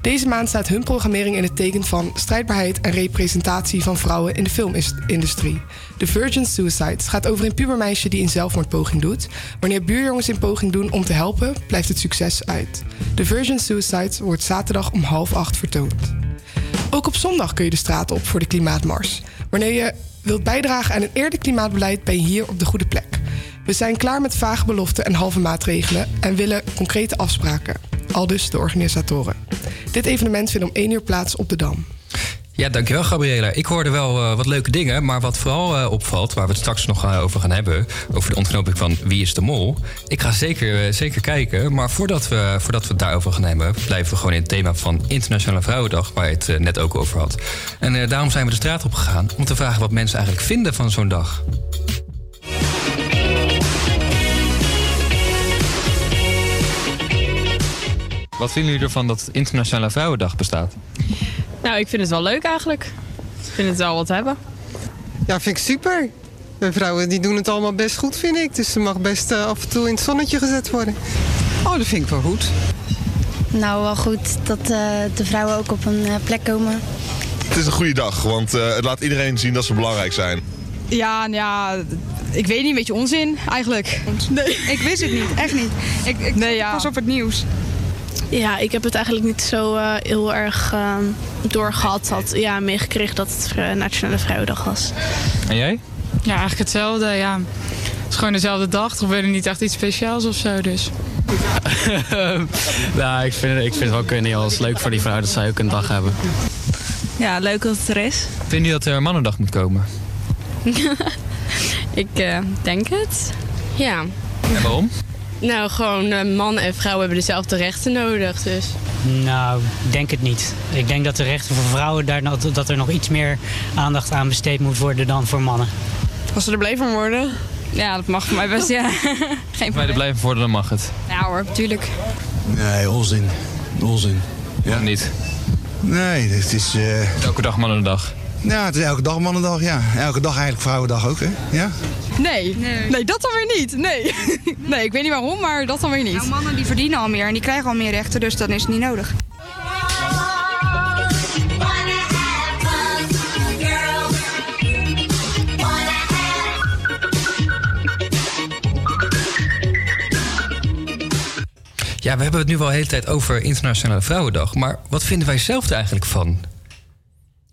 Deze maand staat hun programmering in het teken van strijdbaarheid en representatie van vrouwen in de filmindustrie. The Virgin Suicides gaat over een pubermeisje die een zelfmoordpoging doet. Wanneer buurjongens een poging doen om te helpen, blijft het succes uit. The Virgin Suicides wordt zaterdag om half acht vertoond. Ook op zondag kun je de straat op voor de klimaatmars. Wanneer je wilt bijdragen aan een eerder klimaatbeleid, ben je hier op de goede plek. We zijn klaar met vage beloften en halve maatregelen en willen concrete afspraken. Aldus de organisatoren. Dit evenement vindt om 1 uur plaats op de Dam. Ja, dankjewel Gabriela. Ik hoorde wel eh, wat leuke dingen, maar wat vooral eh, opvalt... waar we het straks nog eh, over gaan hebben... over de ontknoping van Wie is de Mol... ik ga zeker, zeker kijken, maar voordat we, voordat we het daarover gaan hebben... blijven we gewoon in het thema van Internationale Vrouwendag... waar je het net ook over had. En daarom zijn we de straat op gegaan om te vragen... wat mensen eigenlijk vinden van zo'n dag. Wat vinden jullie ervan dat Internationale Vrouwendag bestaat? Nou, ik vind het wel leuk eigenlijk. Ik vind het wel wat hebben. Ja, vind ik super. De vrouwen die doen het allemaal best goed, vind ik. Dus ze mag best eh, af en toe in het zonnetje gezet worden. Oh, dat vind ik wel goed. Nou, wel goed dat eh, de vrouwen ook op een eh, plek komen. Het is een goede dag, want eh, het laat iedereen zien dat ze belangrijk zijn. Ja, nou ja, ik weet niet, een beetje onzin eigenlijk. Nee. Ik wist het niet, echt niet. Ik, ik Nee, ja. pas op het nieuws. Ja, ik heb het eigenlijk niet zo eh, heel erg uh, doorgehad. Had ja, meegekregen dat het Nationale Vrouwendag was. En jij? Ja, eigenlijk hetzelfde, ja. is gewoon dezelfde dag. Er gebeurde niet echt iets speciaals of zo, dus. nou, ik vind, ik vind het wel kunnen. Het is leuk voor die vrouw dat zij ook een dag hebben. Ja, leuk dat het er is. Vind je dat er mannendag moet komen? ik eh, denk het. Ja. En waarom? Nou, gewoon eh, man en vrouw hebben dezelfde rechten nodig, dus. Nou, ik denk het niet. Ik denk dat de rechten voor vrouwen daar nog, dat er nog iets meer aandacht aan besteed moet worden dan voor mannen. Als ze er blij van worden? Ja, dat mag voor mij best, ja. Geen Als wij er probleem. blijven worden, dan mag het. Ja hoor, tuurlijk. Nee, onzin. Onzin. Ja. niet? Nee, het is... eh, Elke dag mannendag. Ja, het is elke dag mannendag, ja. Elke dag eigenlijk vrouwendag ook, hè? Ja? Nee. nee, dat dan weer niet. Nee. nee, ik weet niet waarom, maar dat dan weer niet. Nou, mannen die verdienen al meer en die krijgen al meer rechten, dus dan is het niet nodig. Ja, we hebben het nu wel de hele tijd over Internationale Vrouwendag. Maar wat vinden wij zelf er eigenlijk van?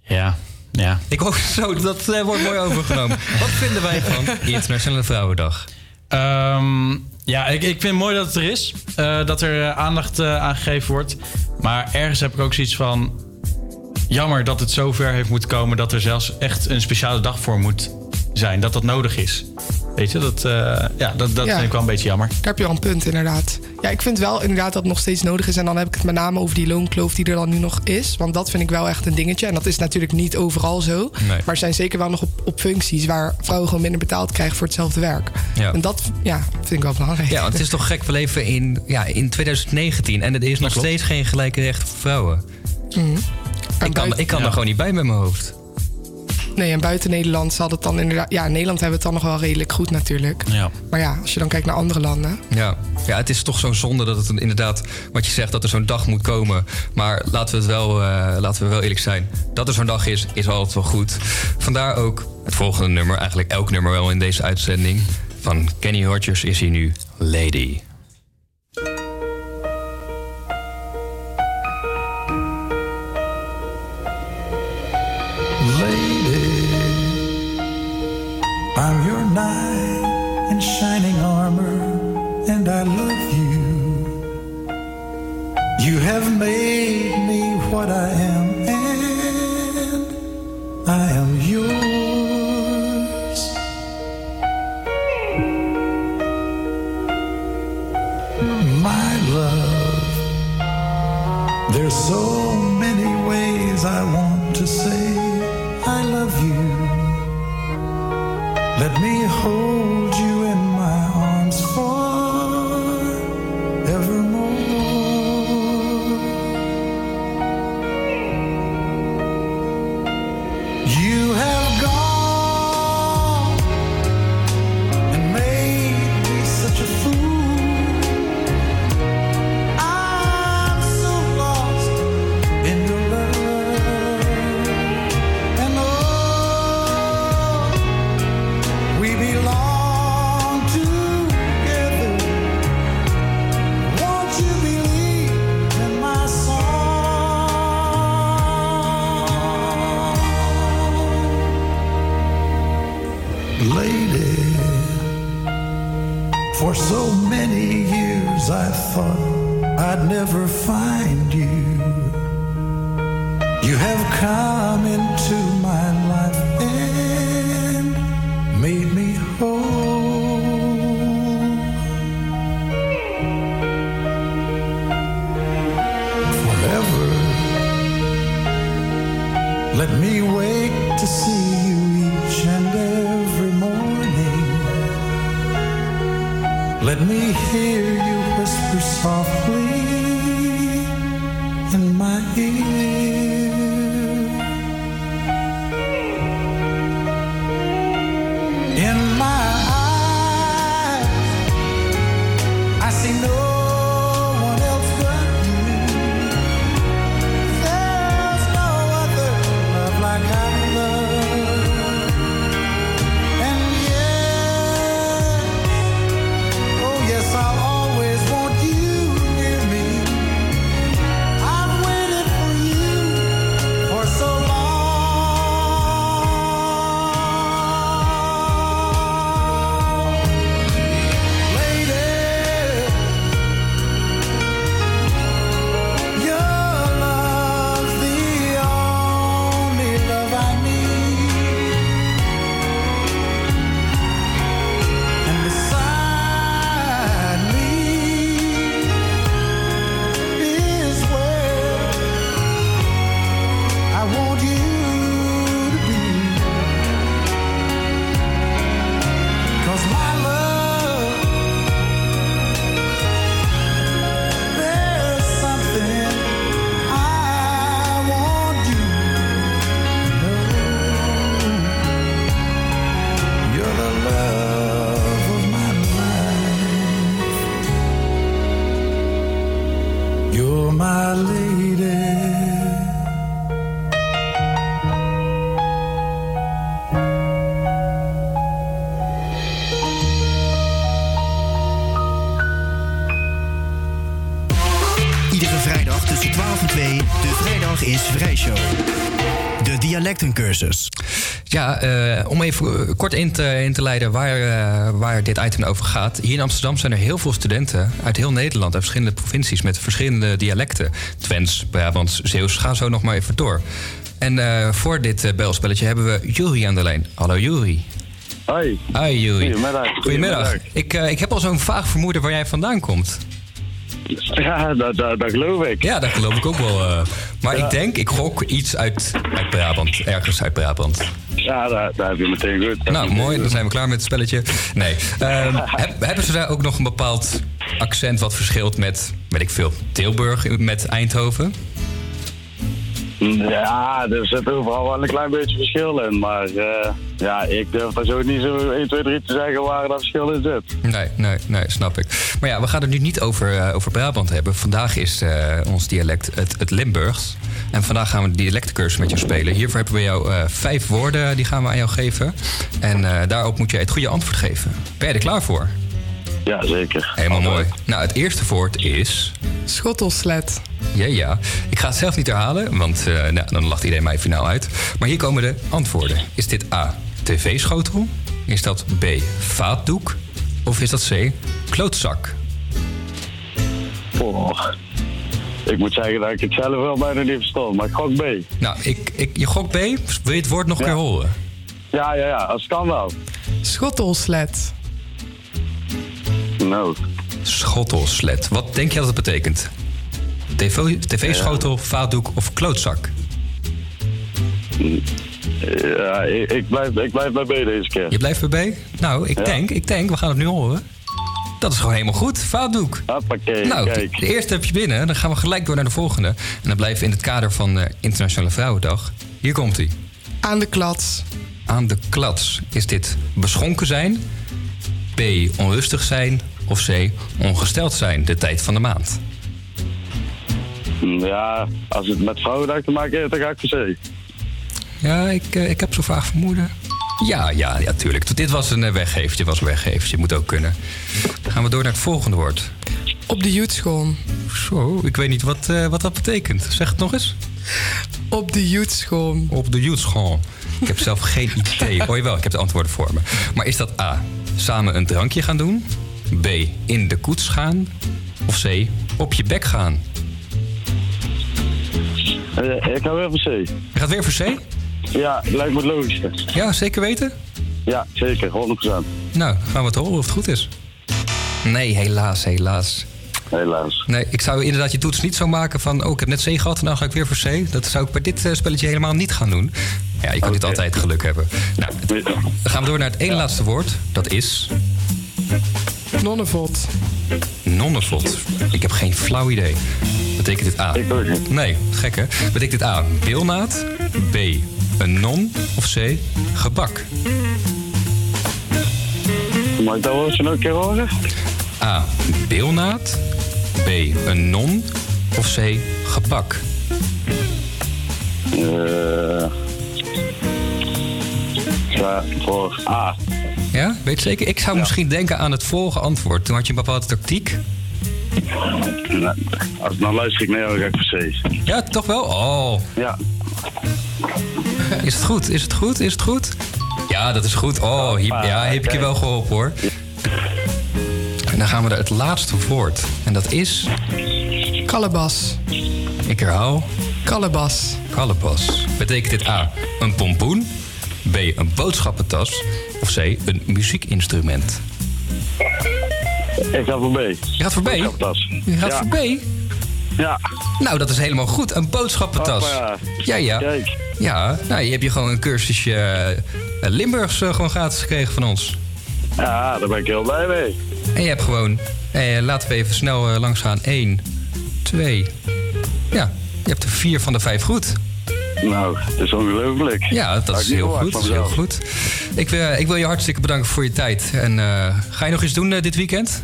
Ja, ja. Ik hoop zo, dat eh, wordt mooi overgenomen. wat vinden wij van Internationale Vrouwendag? Ehm, ja, ik, ik vind het mooi dat het er is. eh, dat er eh, aandacht aan gegeven wordt. Maar ergens heb ik ook zoiets van... Jammer dat het zover heeft moeten komen... dat er zelfs echt een speciale dag voor moet zijn. Dat dat nodig is. Weet je, dat, eh, ja, dat, dat Ja. vind ik wel een beetje jammer. Daar heb je al een punt, inderdaad. Ja, ik vind wel inderdaad dat het nog steeds nodig is. En dan heb ik het met name over die loonkloof die er dan nu nog is. Want dat vind ik wel echt een dingetje. En dat is natuurlijk niet overal zo. Nee. Maar er zijn zeker wel nog op, op functies waar vrouwen gewoon minder betaald krijgen voor hetzelfde werk. Ja. En dat ja, vind ik wel belangrijk. Ja, want het is toch gek, we leven in, ja, in 2019 en er is nog steeds geen gelijke rechten voor vrouwen. Mhm. Ik kan, ik kan Ja. er gewoon niet bij met mijn hoofd. Nee, en buiten Nederland zal het dan inderdaad... Ja, in Nederland hebben we het dan nog wel redelijk goed natuurlijk. Ja. Maar ja, als je dan kijkt naar andere landen... Ja. ja, het is toch zo'n zonde dat het inderdaad, wat je zegt, dat er zo'n dag moet komen. Maar laten we, het wel, eh, laten we wel eerlijk zijn. Dat er zo'n dag is, is altijd wel goed. Vandaar ook het volgende nummer, eigenlijk elk nummer wel in deze uitzending. Van Kenny Rogers is hier nu Lady. Lady, I'm your knight in shining armor, and I love you. You have made Ja, eh, om even kort in te, in te leiden waar, eh, waar dit item over gaat. Hier in Amsterdam zijn er heel veel studenten uit heel Nederland, uit verschillende provincies met verschillende dialecten. Twents, Brabants, Zeeuws, ga zo nog maar even door. En eh, voor dit eh, belspelletje hebben we Jury aan de lijn. Hallo Jury. Hoi. Hi Jury. Goedemiddag. Goedemiddag. Ik, eh, ik heb al zo'n vaag vermoeden waar jij vandaan komt. Ja, dat, dat, dat geloof ik. Ja, dat geloof ik ook wel. Maar ik denk, ik gok iets uit, uit Brabant. Ergens uit Brabant. Ja, daar, daar heb je meteen goed. Nou, mooi. Dan zijn we klaar met het spelletje. Nee. Ehm, heb- hebben ze daar ook nog een bepaald accent wat verschilt met, weet ik veel, Tilburg met Eindhoven? Ja, er zit overal wel een klein beetje verschil in. Maar eh, ja, ik durf daar zo niet zo 1, 2, 3 te zeggen waar dat verschil in zit. Nee, nee, nee, snap ik. Maar ja, we gaan het nu niet over, eh, over Brabant hebben. Vandaag is eh, ons dialect het, het Limburgs. En vandaag gaan we de dialectcursus met jou spelen. Hiervoor hebben we jou eh, vijf woorden, die gaan we aan jou geven. En eh, daarop moet jij het goede antwoord geven. Ben je er klaar voor? Ja, zeker. Helemaal mooi. Nou, het eerste woord is... Schottelslet. Ja, ja. Ik ga het zelf niet herhalen, want eh, nou, dan lacht iedereen mij finaal uit. Maar hier komen de antwoorden. Is dit A, tv-schotel? Is dat B, vaatdoek? Of is dat C, klootzak? Oh. Ik moet zeggen dat ik het zelf wel bijna niet verstond, maar ik gok B. Nou, ik, ik, je gok B. Wil je het woord nog een keer horen? Ja, ja, ja, als het kan wel. Schottelslet. Nou. Schottelslet. Wat denk je dat het betekent? TV TV-schotel, vaatdoek of klootzak? Ja, ik, ik, blijf, ik blijf bij B deze keer. Je blijft bij B? Nou, ik Ja. denk, ik denk, we gaan het nu horen. Dat is gewoon helemaal goed, vaatdoek. Hoppakee, nou, kijk. de eerste heb je binnen. Dan gaan we gelijk door naar de volgende. En dan blijven we in het kader van eh, Internationale Vrouwendag. Hier komt hij. Aan de klats. Aan de klats. Is dit beschonken zijn? B. Onrustig zijn? Of C. Ongesteld zijn, de tijd van de maand? Ja, als het met vrouwendag te maken heeft, dan ga ik voor C. Ja, ik, eh, ik heb zo vaag vermoeden. Ja, ja, ja, tuurlijk. Dit was een eh, weggeefje, was een weggeefje. Moet ook kunnen. Dan gaan we door naar het volgende woord. Op de youthschool. Zo, ik weet niet wat, eh, wat dat betekent. Zeg het nog eens. Op de youthschool. Op de youthschool. Ik heb zelf geen idee. Oh jawel, ik heb de antwoorden voor me. Maar is dat A, samen een drankje gaan doen? B, in de koets gaan? Of C, op je bek gaan? Eh, ik ga weer voor C. Je gaat weer voor C? Ja, lijkt me het logischste. Ja, zeker weten? Ja, zeker, 100%. Nou, gaan we het horen of het goed is. Nee, helaas, helaas. Helaas. Nee, ik zou inderdaad je toets niet zo maken van... oh, ik heb net C gehad en dan ga ik weer voor C. Dat zou ik bij dit eh, spelletje helemaal niet gaan doen. Ja, je kan niet altijd geluk hebben. Nou, het- dan gaan we door naar het ene laatste woord. Dat is Nonnevot. nonnevot. Ik heb geen flauw idee. Betekent dit A? Ik ook niet. Nee, gek hè? Betekent dit A, bilnaad? B, een non? Of C, gebak? Mag ik dat woordje nog een keer horen? A, bilnaad? B, een non? Of C, gebak? Eh ja, voor A. Ja, weet je zeker? Ik zou misschien denken aan het volgende antwoord. Toen had je een bepaalde tactiek. Nou, Als, dan luister ik naar jou, ga ik voor C. Ja, toch wel? Oh. Ja. Is het goed? Is het goed? Is het goed? Ja, dat is goed. Oh, hier, ja, heb ik je wel geholpen hoor. En dan gaan we naar het laatste woord. En dat is... Kalebas. Ik herhaal. Kalebas. Kalebas. Betekent dit A, een pompoen? B, een boodschappentas? Of C, een muziekinstrument? Ik ga voor B. Je gaat voor B? Je gaat Ja. voor B? Ja. Nou, dat is helemaal goed. Een boodschappentas. Hoppa. Ja, ja. Kijk. Ja, nou, je hebt je gewoon een cursusje eh, Limburgs eh, gewoon gratis gekregen van ons. Ja, daar ben ik heel blij mee. En je hebt gewoon, eh, laten we even snel eh, langs gaan. 1, 2. Ja, je hebt er vier van de vijf goed. Nou, het is ongelooflijk. Ja, dat is heel goed. Dat is heel goed. Ik, wil- ik wil je hartstikke bedanken voor je tijd. En ga je nog iets doen dit weekend?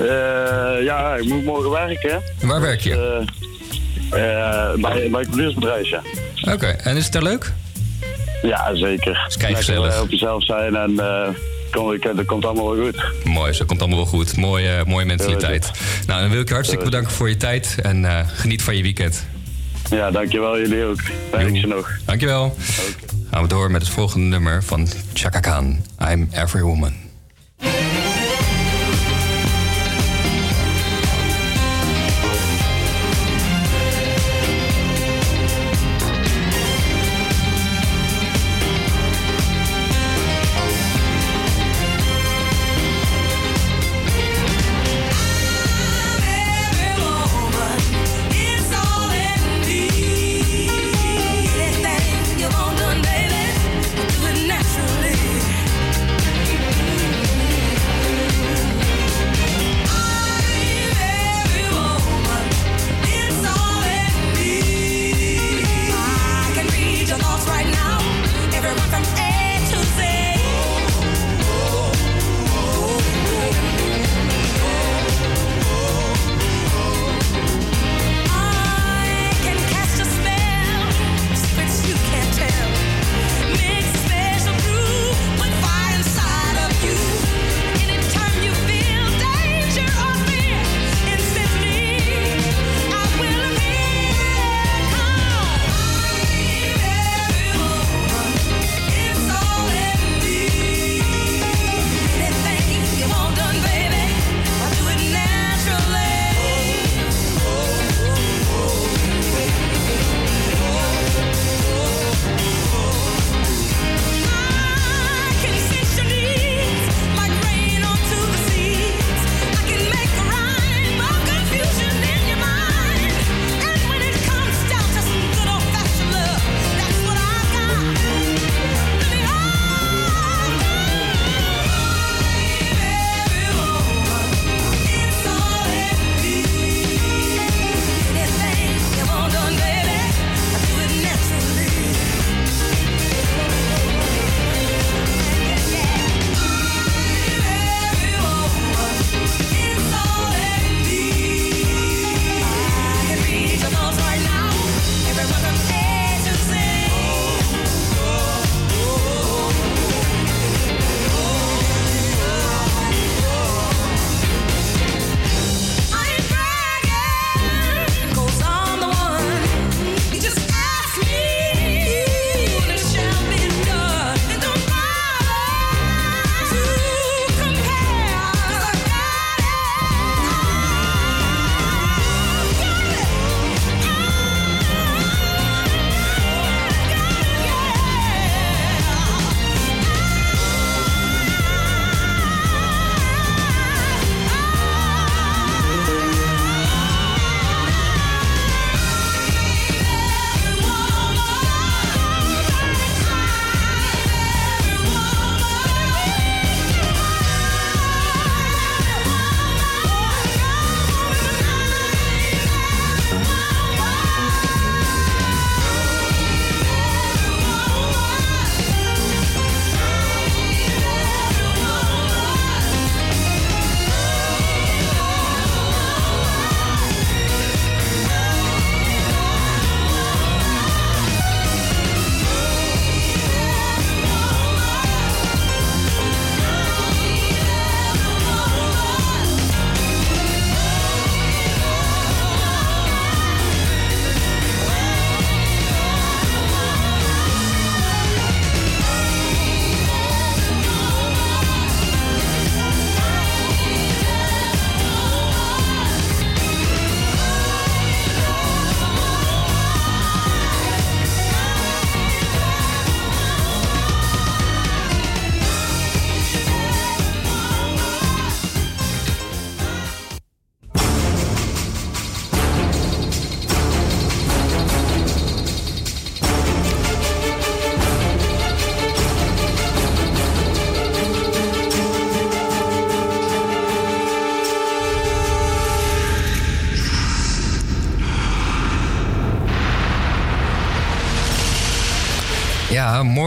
Eh, ja, ik moet morgen werken. Waar werk je? Eh, Eh, bij, bij het ja. Oké, en is het daar leuk? Ja, zeker. Is kei Lekker, gezellig. op jezelf zijn en dat komt allemaal wel goed. Mooi, zo komt allemaal wel goed. Mooie, mooie mentaliteit. Nou, dan wil ik je hartstikke bedanken voor je tijd en geniet van je weekend. Ja, dankjewel jullie ook. Werk ze nog. Dankjewel. Gaan we door met het volgende nummer van Chaka Khan. I'm Every Woman.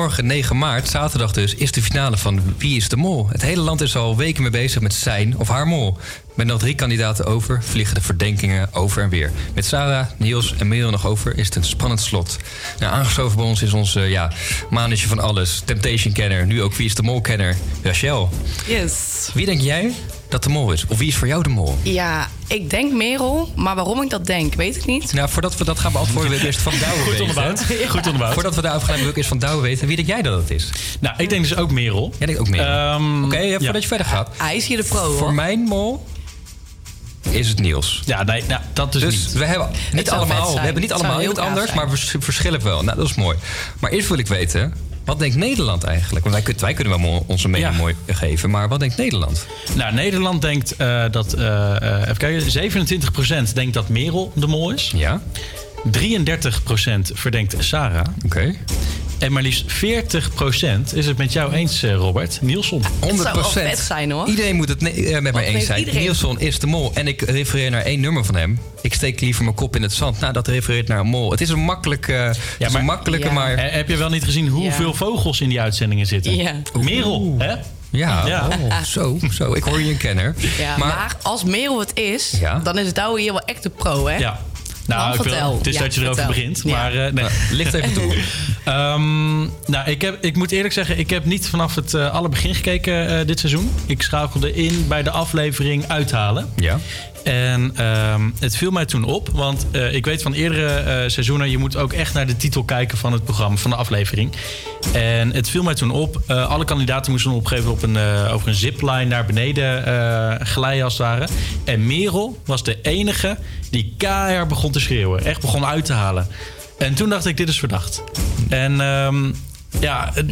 Morgen 9 maart, zaterdag dus, is de finale van Wie is de Mol. Het hele land is al weken mee bezig met zijn of haar mol. Met nog drie kandidaten over vliegen de verdenkingen over en weer. Met Sarah, Niels en Merel nog over is het een spannend slot. Nou, aangeschoven bij ons is onze ja, manetje van alles, Temptation-kenner, nu ook Wie is de Mol-kenner, Rachel. Yes. Wie denk jij dat de mol is? Of wie is voor jou de mol? Ja, ik denk Merel, maar waarom ik dat denk, weet ik niet. Nou, voordat we dat gaan beantwoorden, wil ik eerst van Douwe Goed weten. onderbouwd. Goed onderbouwd. Voordat we daarover gaan, wil ik eerst van Douwe weten. Wie denk jij dat het is? Nou, ik denk dus ook Merel. Jij denkt ook Merel. Ehm, Oké, ja, voordat ja. je verder gaat. Hij is hier de pro, hoor. Voor mijn mol is het Niels. Ja, nee, nou, dat dus, Dus niet. we hebben niet allemaal, we hebben niet allemaal heel iemand anders, zijn. maar we vers- verschillen wel. Nou, dat is mooi. Maar eerst wil ik weten, wat denkt Nederland eigenlijk? Want wij, kun- wij kunnen wel onze mening Ja. mooi geven, maar wat denkt Nederland? Nou, Nederland denkt eh, dat... eh, even kijken, 27% denkt dat Merel de mol is. Ja. 33% verdenkt Sarah. Oké. En maar liefst 40% is het met jou eens, eh, Robert. Nielsen. 100 zou wel vet zijn, hoor. Iedereen moet het eh, met mij Want eens zijn. iedereen- Nielsen is de mol. En ik refereer naar één nummer van hem. Ik steek liever mijn kop in het zand. Nou, dat refereert naar een mol. Het is een makkelijke, ja, het is een makkelijke Ja. maar... Eh, Heb je wel niet gezien hoeveel vogels in die uitzendingen zitten? Ja. Merel, hè? Ja, Ja. oh, zo, zo. Ik hoor je een kenner. Ja, maar, als Merel het is, Ja. dan is Douwe hier wel echt de pro, hè? Ja. Nou, ik wil, het is Ja, dat je erover vertel. begint. Ja. Maar eh, nee. licht even toe. Ehm, nou, ik, heb, ik moet eerlijk zeggen, ik heb niet vanaf het eh, allerbegin gekeken eh, dit seizoen. Ik schakelde in bij de aflevering Uithalen. Ja. En ehm, het viel mij toen op, want eh, ik weet van eerdere eh, seizoenen... je moet ook echt naar de titel kijken van het programma, van de aflevering. En het viel mij toen op, eh, alle kandidaten moesten op een gegeven moment... Op een, over een zipline naar beneden glijden als het ware. En Merel was de enige die keihard begon te schreeuwen. Echt begon uit te halen. En toen dacht ik, dit is verdacht. En ehm, ja, eh,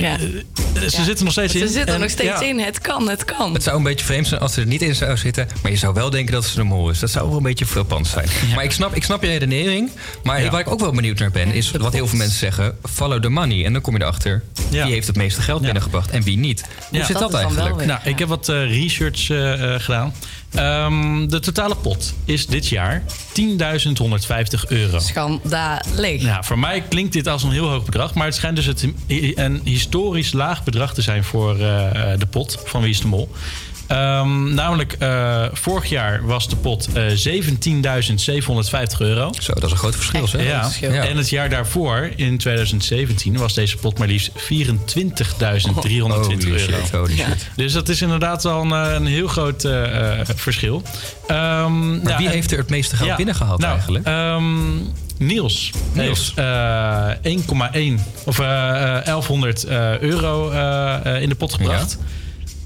ze Ja. zitten nog steeds in. Ze zitten er En, nog steeds ja, in. Het kan, het kan. Het zou een beetje vreemd zijn als ze er niet in zou zitten. Maar je zou wel denken dat ze de mol is. Dat zou wel een beetje frappant zijn. Maar ik snap, ik snap je redenering. Maar waar ik ook wel benieuwd naar ben... is wat heel veel mensen zeggen... follow the money. En dan kom je erachter... Ja. wie heeft het meeste geld binnengebracht en wie niet. Hoe Ja. zit dat, eigenlijk? Nou, ik heb wat eh, research eh, eh, gedaan. Ehm, de totale pot is dit jaar 10.150 euro. Schandalig. Ja, voor mij klinkt dit als een heel hoog bedrag. Maar het schijnt dus het, een historisch laag bedrag te zijn voor eh, de pot van Wie is de Mol. Ehm, namelijk, eh, vorig jaar was de pot eh 17.750 euro. Zo, dat is een groot verschil, zeg. Ja. Groot verschil. Ja. En het jaar daarvoor, in 2017, was deze pot maar liefst 24.320 Holy euro. shit, holy Ja. shit. Dus dat is inderdaad wel een, eh, een heel groot verschil. Ehm, Maar wie en- heeft er het meeste geld binnengehaald nou, eigenlijk? ehm, Niels, Niels. heeft eh, 1,1 of eh, eh, 1100 eh, euro eh, eh, in de pot gebracht.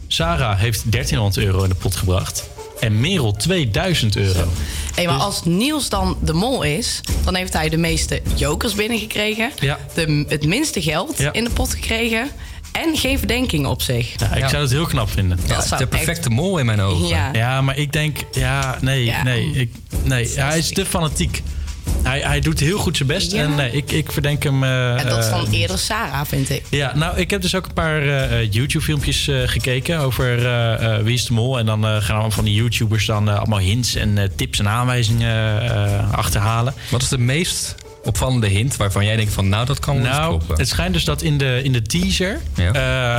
Sarah heeft 1300 euro in de pot gebracht. En Merel 2000 euro. Hey, maar als Niels dan de mol is, dan heeft hij de meeste jokers binnengekregen. Ja. De, het minste geld Ja. in de pot gekregen. En geen verdenking op zich. Ja, ik zou het heel knap vinden. Dat zou de perfecte mol in mijn ogen. Ja. Ja, maar ik denk, ja, nee, Ja. nee, ik, nee, hij is te fanatiek. Hij, hij doet heel goed zijn best Ja. en nee, ik, ik verdenk hem. eh, En dat is eh, van eerder Sarah, vind ik. Ja, nou, ik heb dus ook een paar eh, eh, YouTube-filmpjes eh, gekeken over eh, eh, Wie is de Mol. En dan eh, gaan allemaal van die YouTubers dan eh, allemaal hints en eh, tips en aanwijzingen eh, achterhalen. Wat is de meest opvallende hint waarvan jij denkt van... nou, dat kan Nou, kloppen? het schijnt dus dat in de, in de teaser, Ja.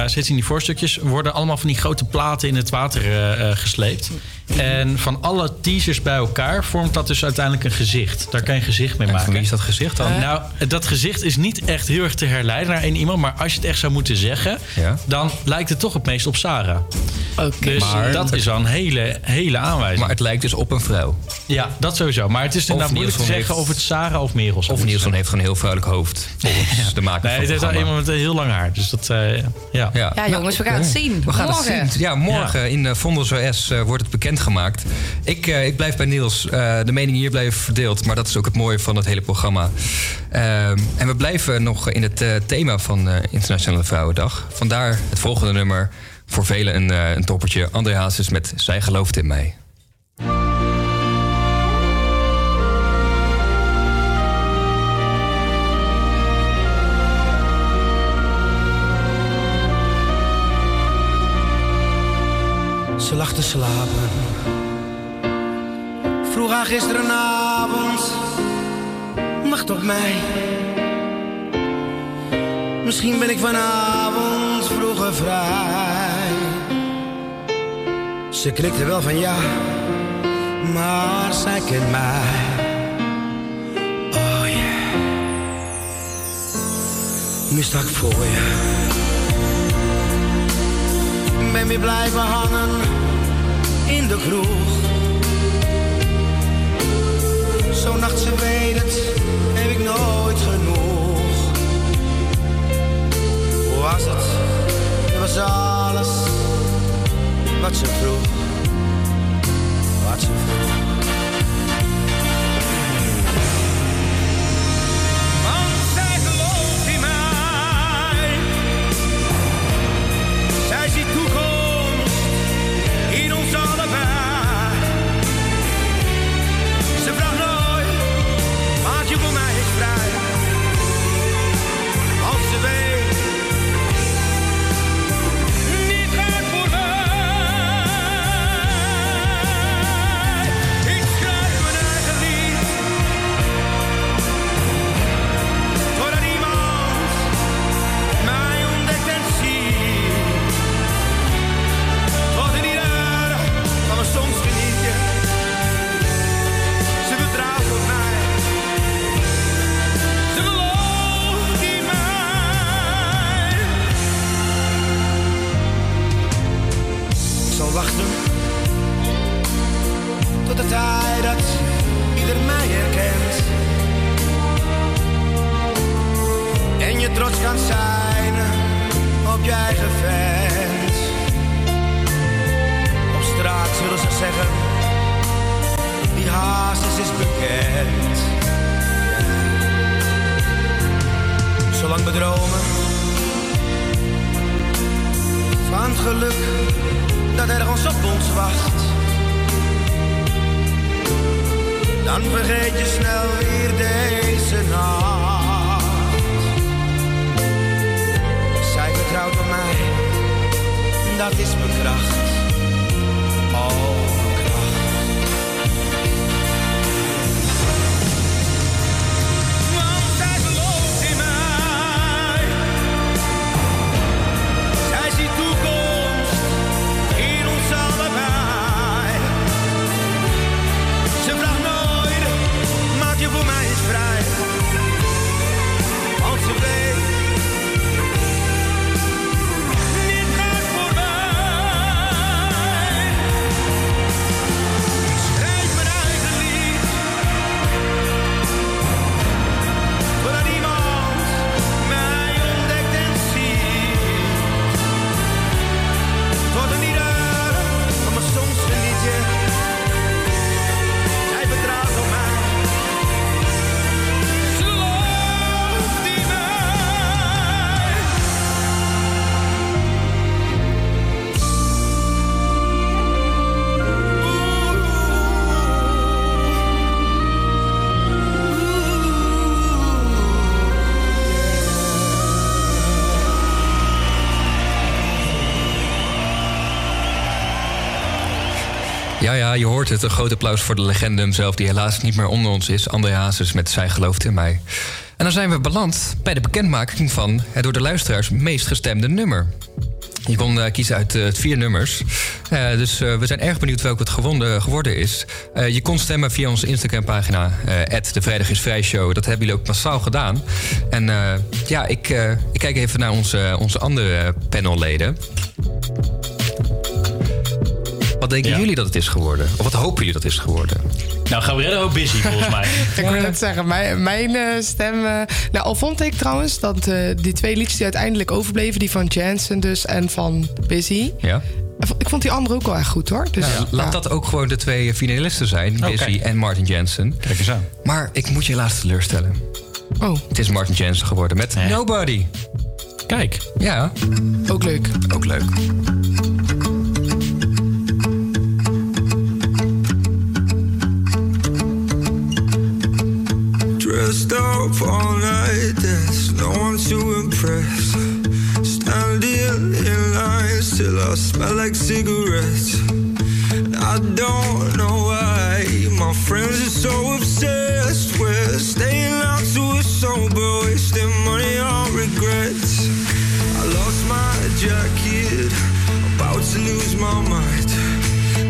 eh, zitten in die voorstukjes, worden allemaal van die grote platen in het water eh, eh, gesleept. En van alle teasers bij elkaar vormt dat dus uiteindelijk een gezicht. Daar kan je een gezicht mee En maken. van wie is dat gezicht dan? Nou, dat gezicht is niet echt heel erg te herleiden naar één iemand. Maar als je het echt zou moeten zeggen, Ja. dan lijkt het toch het meest op Sarah. Dus Maar- dat is wel een hele, hele aanwijzing. Maar het lijkt dus op een vrouw. Ja, dat sowieso. Maar het is inderdaad moeilijk te zeggen heeft- of het Sarah of Merel zou Of moeten Nielsen heeft gewoon een heel vrouwelijk hoofd. Volgens de maker Nee, van het heeft al iemand met een heel lang haar. Dus dat, eh, ja. Ja, Ja, jongens, we gaan het zien. We gaan Morgen. het zien. Ja, morgen in uh, Vondels OS eh, wordt het bekendgemaakt. Ik, eh, ik blijf bij Niels. Eh, de meningen hier blijven verdeeld. Maar dat is ook het mooie van het hele programma. Ehm, en we blijven nog in het eh, thema van eh, Internationale Vrouwendag. Vandaar het volgende nummer. Voor velen een, eh, een toppertje. André Hazes met Zij gelooft in mij. Ze lag te slapen. Vroeg haar gisterenavond. Wacht op mij. Misschien ben ik vanavond vroeger vrij. Ze knikte wel van ja, maar zij kent mij. Oh yeah. Nu sta ik voor je. Ben weer blijven hangen in de kroeg. Zo'n nacht, ze weet het, heb ik nooit genoeg. Hoe was het? Het was alles wat ze vroeg. Wat ze vroeg. Ja, je hoort het. Een groot applaus voor de legende hemzelf... die helaas niet meer onder ons is. André Hazes met Zij gelooft in mij. En dan zijn we beland bij de bekendmaking van... het door de luisteraars meest gestemde nummer. Je kon eh, kiezen uit eh, vier nummers. Eh, dus we zijn erg benieuwd welke het gewonnen, geworden is. Je kon stemmen via onze Instagram-pagina... de Vrijdag is Vrij Show. Dat hebben jullie ook massaal gedaan. En ja, ik, ik kijk even naar onze, onze andere panelleden. Wat denken jullie dat het is geworden? Of wat hopen jullie dat het is geworden? Nou, Gabrielle ook busy volgens mij. Ik wil net zeggen, mijn, mijn eh, stem... eh, nou, al vond ik trouwens dat eh, die twee liedjes die uiteindelijk overbleven... die van Jansen dus en van Busy... Ja. Ik vond die andere ook wel echt goed hoor. Dus, Nou, laat dat ook gewoon de twee finalisten zijn. Busy en Martin Jensen. Kijk eens aan. Maar ik moet je helaas teleurstellen. Oh. Het is Martin Jensen geworden met Nobody. Kijk. Ja. Ook leuk. Ook leuk. up all night, there's no one to impress. Standing in lines till I smell like cigarettes. I don't know why my friends are so obsessed. with staying out till we're sober, wasting money on regrets. I lost my jacket, about to lose my mind.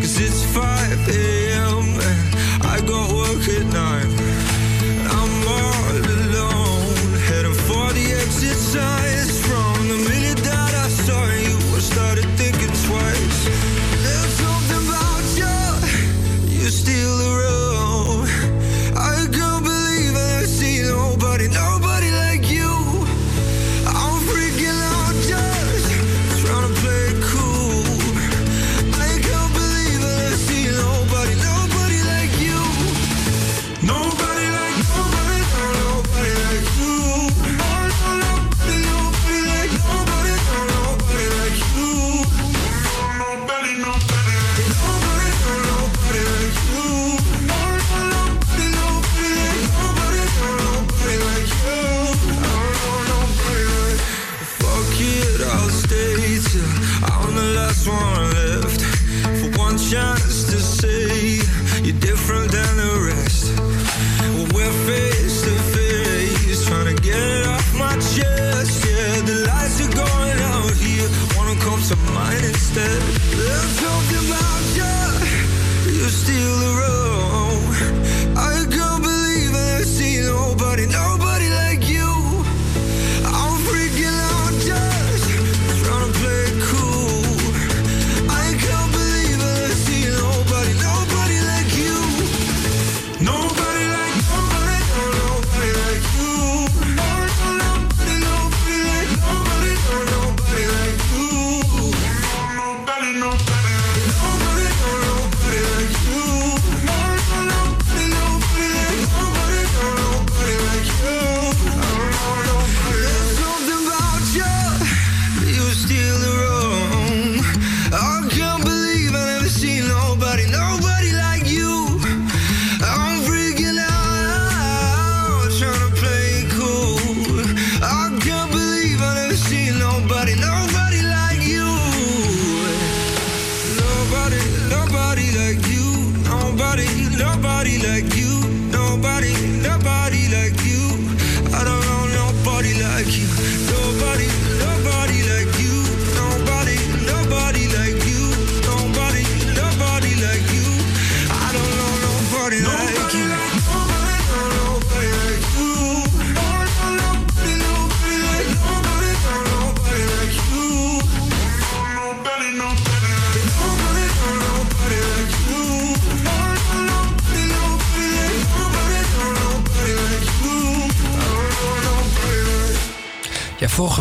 Cause it's 5 a.m. and I got work at 9.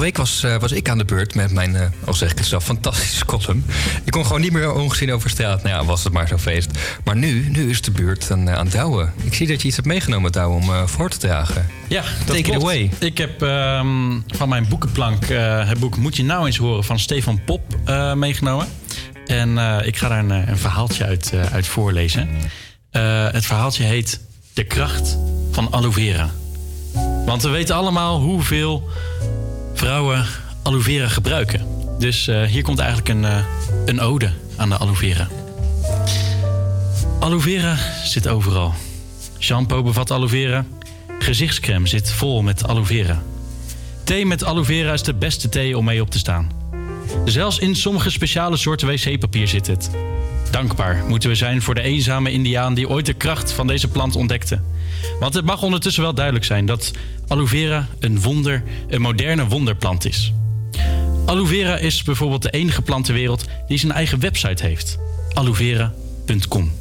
Week was, eh, was ik aan de beurt met mijn, eh, al zeg ik het zelf, fantastische column. Ik kon gewoon niet meer ongezien over straat. Nou ja, was het maar zo'n feest. Maar nu, nu is de beurt aan, eh, aan Douwe. Ik zie dat je iets hebt meegenomen, Douwe, om voor te dragen. Ja, dat Take it away. Ik heb ehm, van mijn boekenplank het boek Moet je nou eens horen van Stefan Pop meegenomen. En ik ga daar een, een verhaaltje uit, uit voorlezen. Het verhaaltje heet De kracht van aloe vera. Want we weten allemaal hoeveel vrouwen aloe vera gebruiken. Dus eh, hier komt eigenlijk een, eh, een ode aan de aloe vera. Aloe vera zit overal. Shampoo bevat aloe vera. Gezichtscreme zit vol met aloe vera. Thee met aloe vera is de beste thee om mee op te staan. Zelfs in sommige speciale soorten wc-papier zit het. Dankbaar moeten we zijn voor de eenzame indiaan die ooit de kracht van deze plant ontdekte. Want het mag ondertussen wel duidelijk zijn dat aloe vera een wonder, een moderne wonderplant is. Aloe vera is bijvoorbeeld de enige plant ter wereld die zijn eigen website heeft. aloevera.com.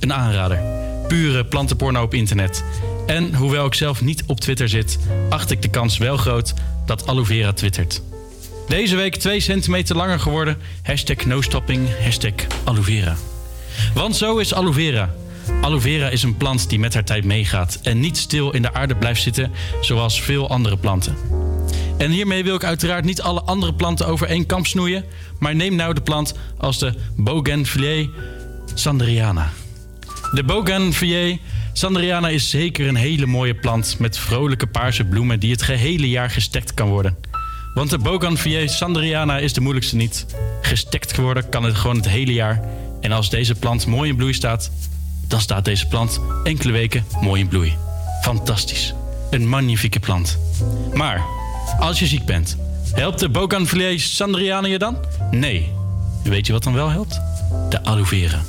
Een aanrader. Pure plantenporno op internet. En hoewel ik zelf niet op Twitter zit, acht ik de kans wel groot dat aloe vera twittert. Deze week 2 centimeter langer geworden. Hashtag no stopping, hashtag aloe vera. Want zo is aloe vera. Aloe vera is een plant die met haar tijd meegaat en niet stil in de aarde blijft zitten zoals veel andere planten. En hiermee wil ik uiteraard niet alle andere planten over één kamp snoeien, maar neem nou de plant als de Bougainvillea sanderiana. De Bougainvillea sanderiana is zeker een hele mooie plant met vrolijke paarse bloemen die het gehele jaar gestekt kan worden. Want de Bougainvillea sanderiana is de moeilijkste niet. Gestekt geworden kan het gewoon het hele jaar. En als deze plant mooi in bloei staat, dan staat deze plant enkele weken mooi in bloei. Fantastisch. Een magnifieke plant. Maar als je ziek bent, helpt de Bougainvillea sanderiana je dan? Nee. Weet je wat dan wel helpt? De aloe vera.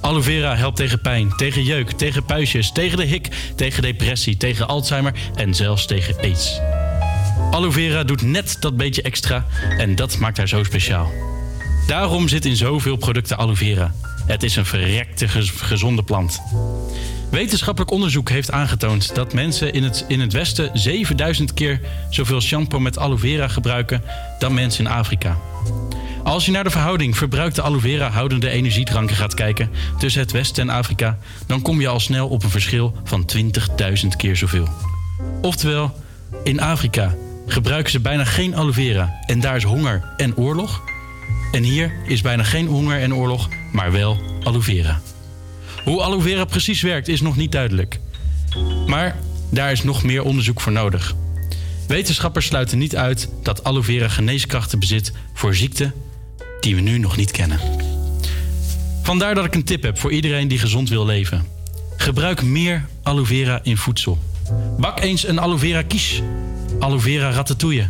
Aloe vera helpt tegen pijn, tegen jeuk, tegen puistjes, tegen de hik, tegen depressie, tegen Alzheimer en zelfs tegen aids. Aloe vera doet net dat beetje extra en dat maakt haar zo speciaal. Daarom zit in zoveel producten aloe vera. Het is een verrekte gez- gezonde plant. Wetenschappelijk onderzoek heeft aangetoond dat mensen in het, in het Westen 7000 keer zoveel shampoo met aloe vera gebruiken dan mensen in Afrika. Als je naar de verhouding verbruikte aloe vera houdende energiedranken gaat kijken tussen het Westen en Afrika, dan kom je al snel op een verschil van 20.000 keer zoveel. Oftewel, in Afrika gebruiken ze bijna geen aloe vera en daar is honger en oorlog. En hier is bijna geen honger en oorlog, maar wel aloe vera. Hoe aloe vera precies werkt is nog niet duidelijk. Maar daar is nog meer onderzoek voor nodig. Wetenschappers sluiten niet uit dat aloe vera geneeskrachten bezit voor ziekten die we nu nog niet kennen. Vandaar dat ik een tip heb voor iedereen die gezond wil leven. Gebruik meer aloe vera in voedsel. Bak eens een aloe vera quiche, aloe vera ratatouille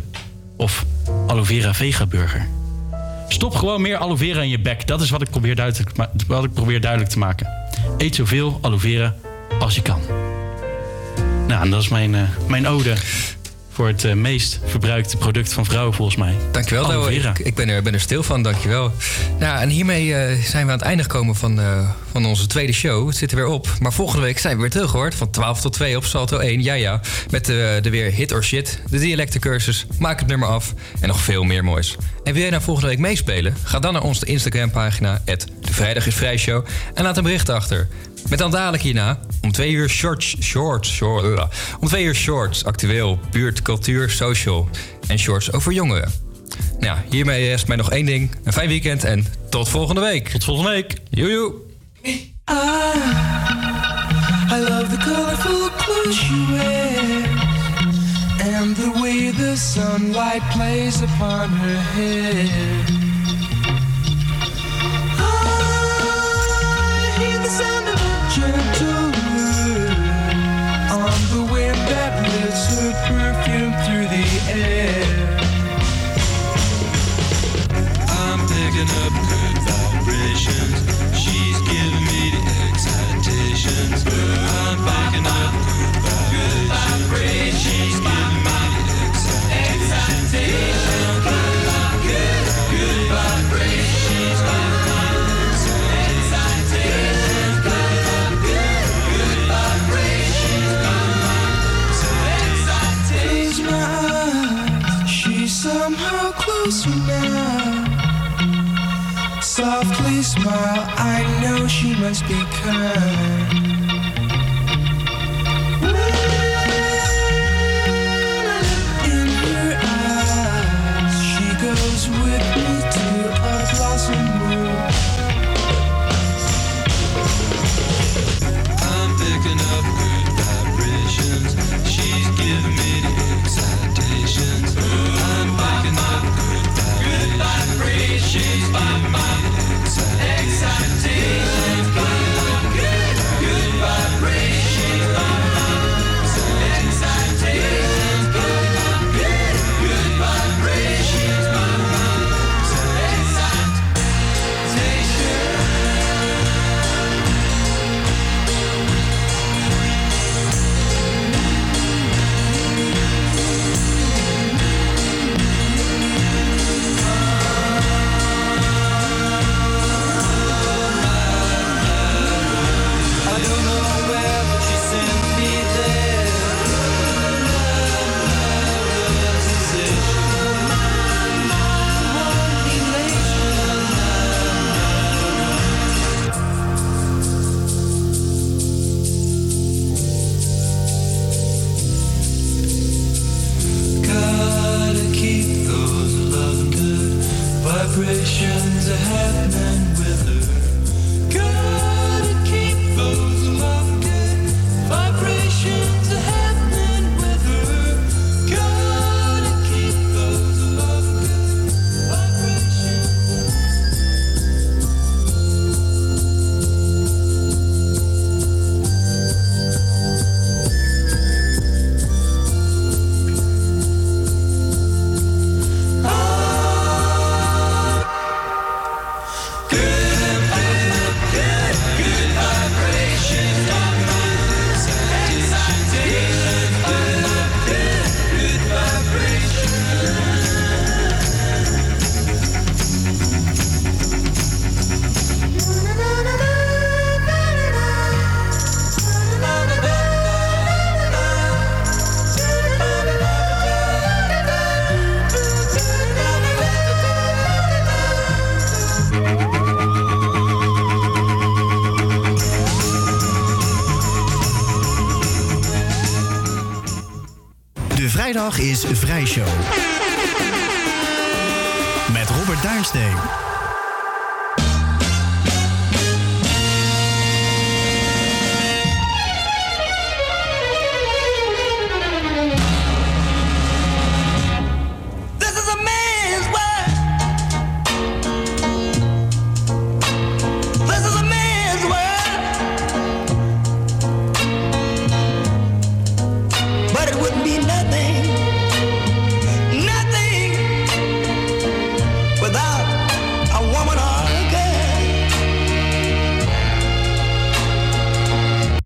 of aloe vera vega burger. Stop gewoon meer aloe vera in je bek. Dat is wat ik probeer duidelijk, wat ik probeer duidelijk te maken. Eet zoveel aloe vera als je kan. Nou, en dat is mijn, eh, mijn ode voor het eh, meest verbruikte product van vrouwen volgens mij. Dankjewel, Aloe vera. Ik, ik ben, er, ben er stil van, dankjewel. Ja, en hiermee eh, zijn we aan het einde gekomen van, eh, van onze tweede show. Het zit er weer op. Maar volgende week zijn we weer terug, hoor. Van 12 tot 2 op Salto 1. Ja, ja. Met de, de weer hit or shit, de dialectencursus, maak het nummer af en nog veel meer moois. En wil jij nou volgende week meespelen? Ga dan naar onze Instagram-pagina, de Vrijdag is Vrij Show, en laat een bericht achter. Met dan dadelijk hierna om twee uur shorts, shorts, short, om twee uur shorts, actueel, buurt, cultuur, social en shorts over jongeren. Nou, ja, hiermee is mij nog één ding. Een fijn weekend en tot volgende week. Tot volgende week. Joejoe. I love the colorful clothes she wears and the way the sunlight plays upon her hair. emotions she must be kind. Vrijdag is Vrijshow. Met Robert Duinsteen.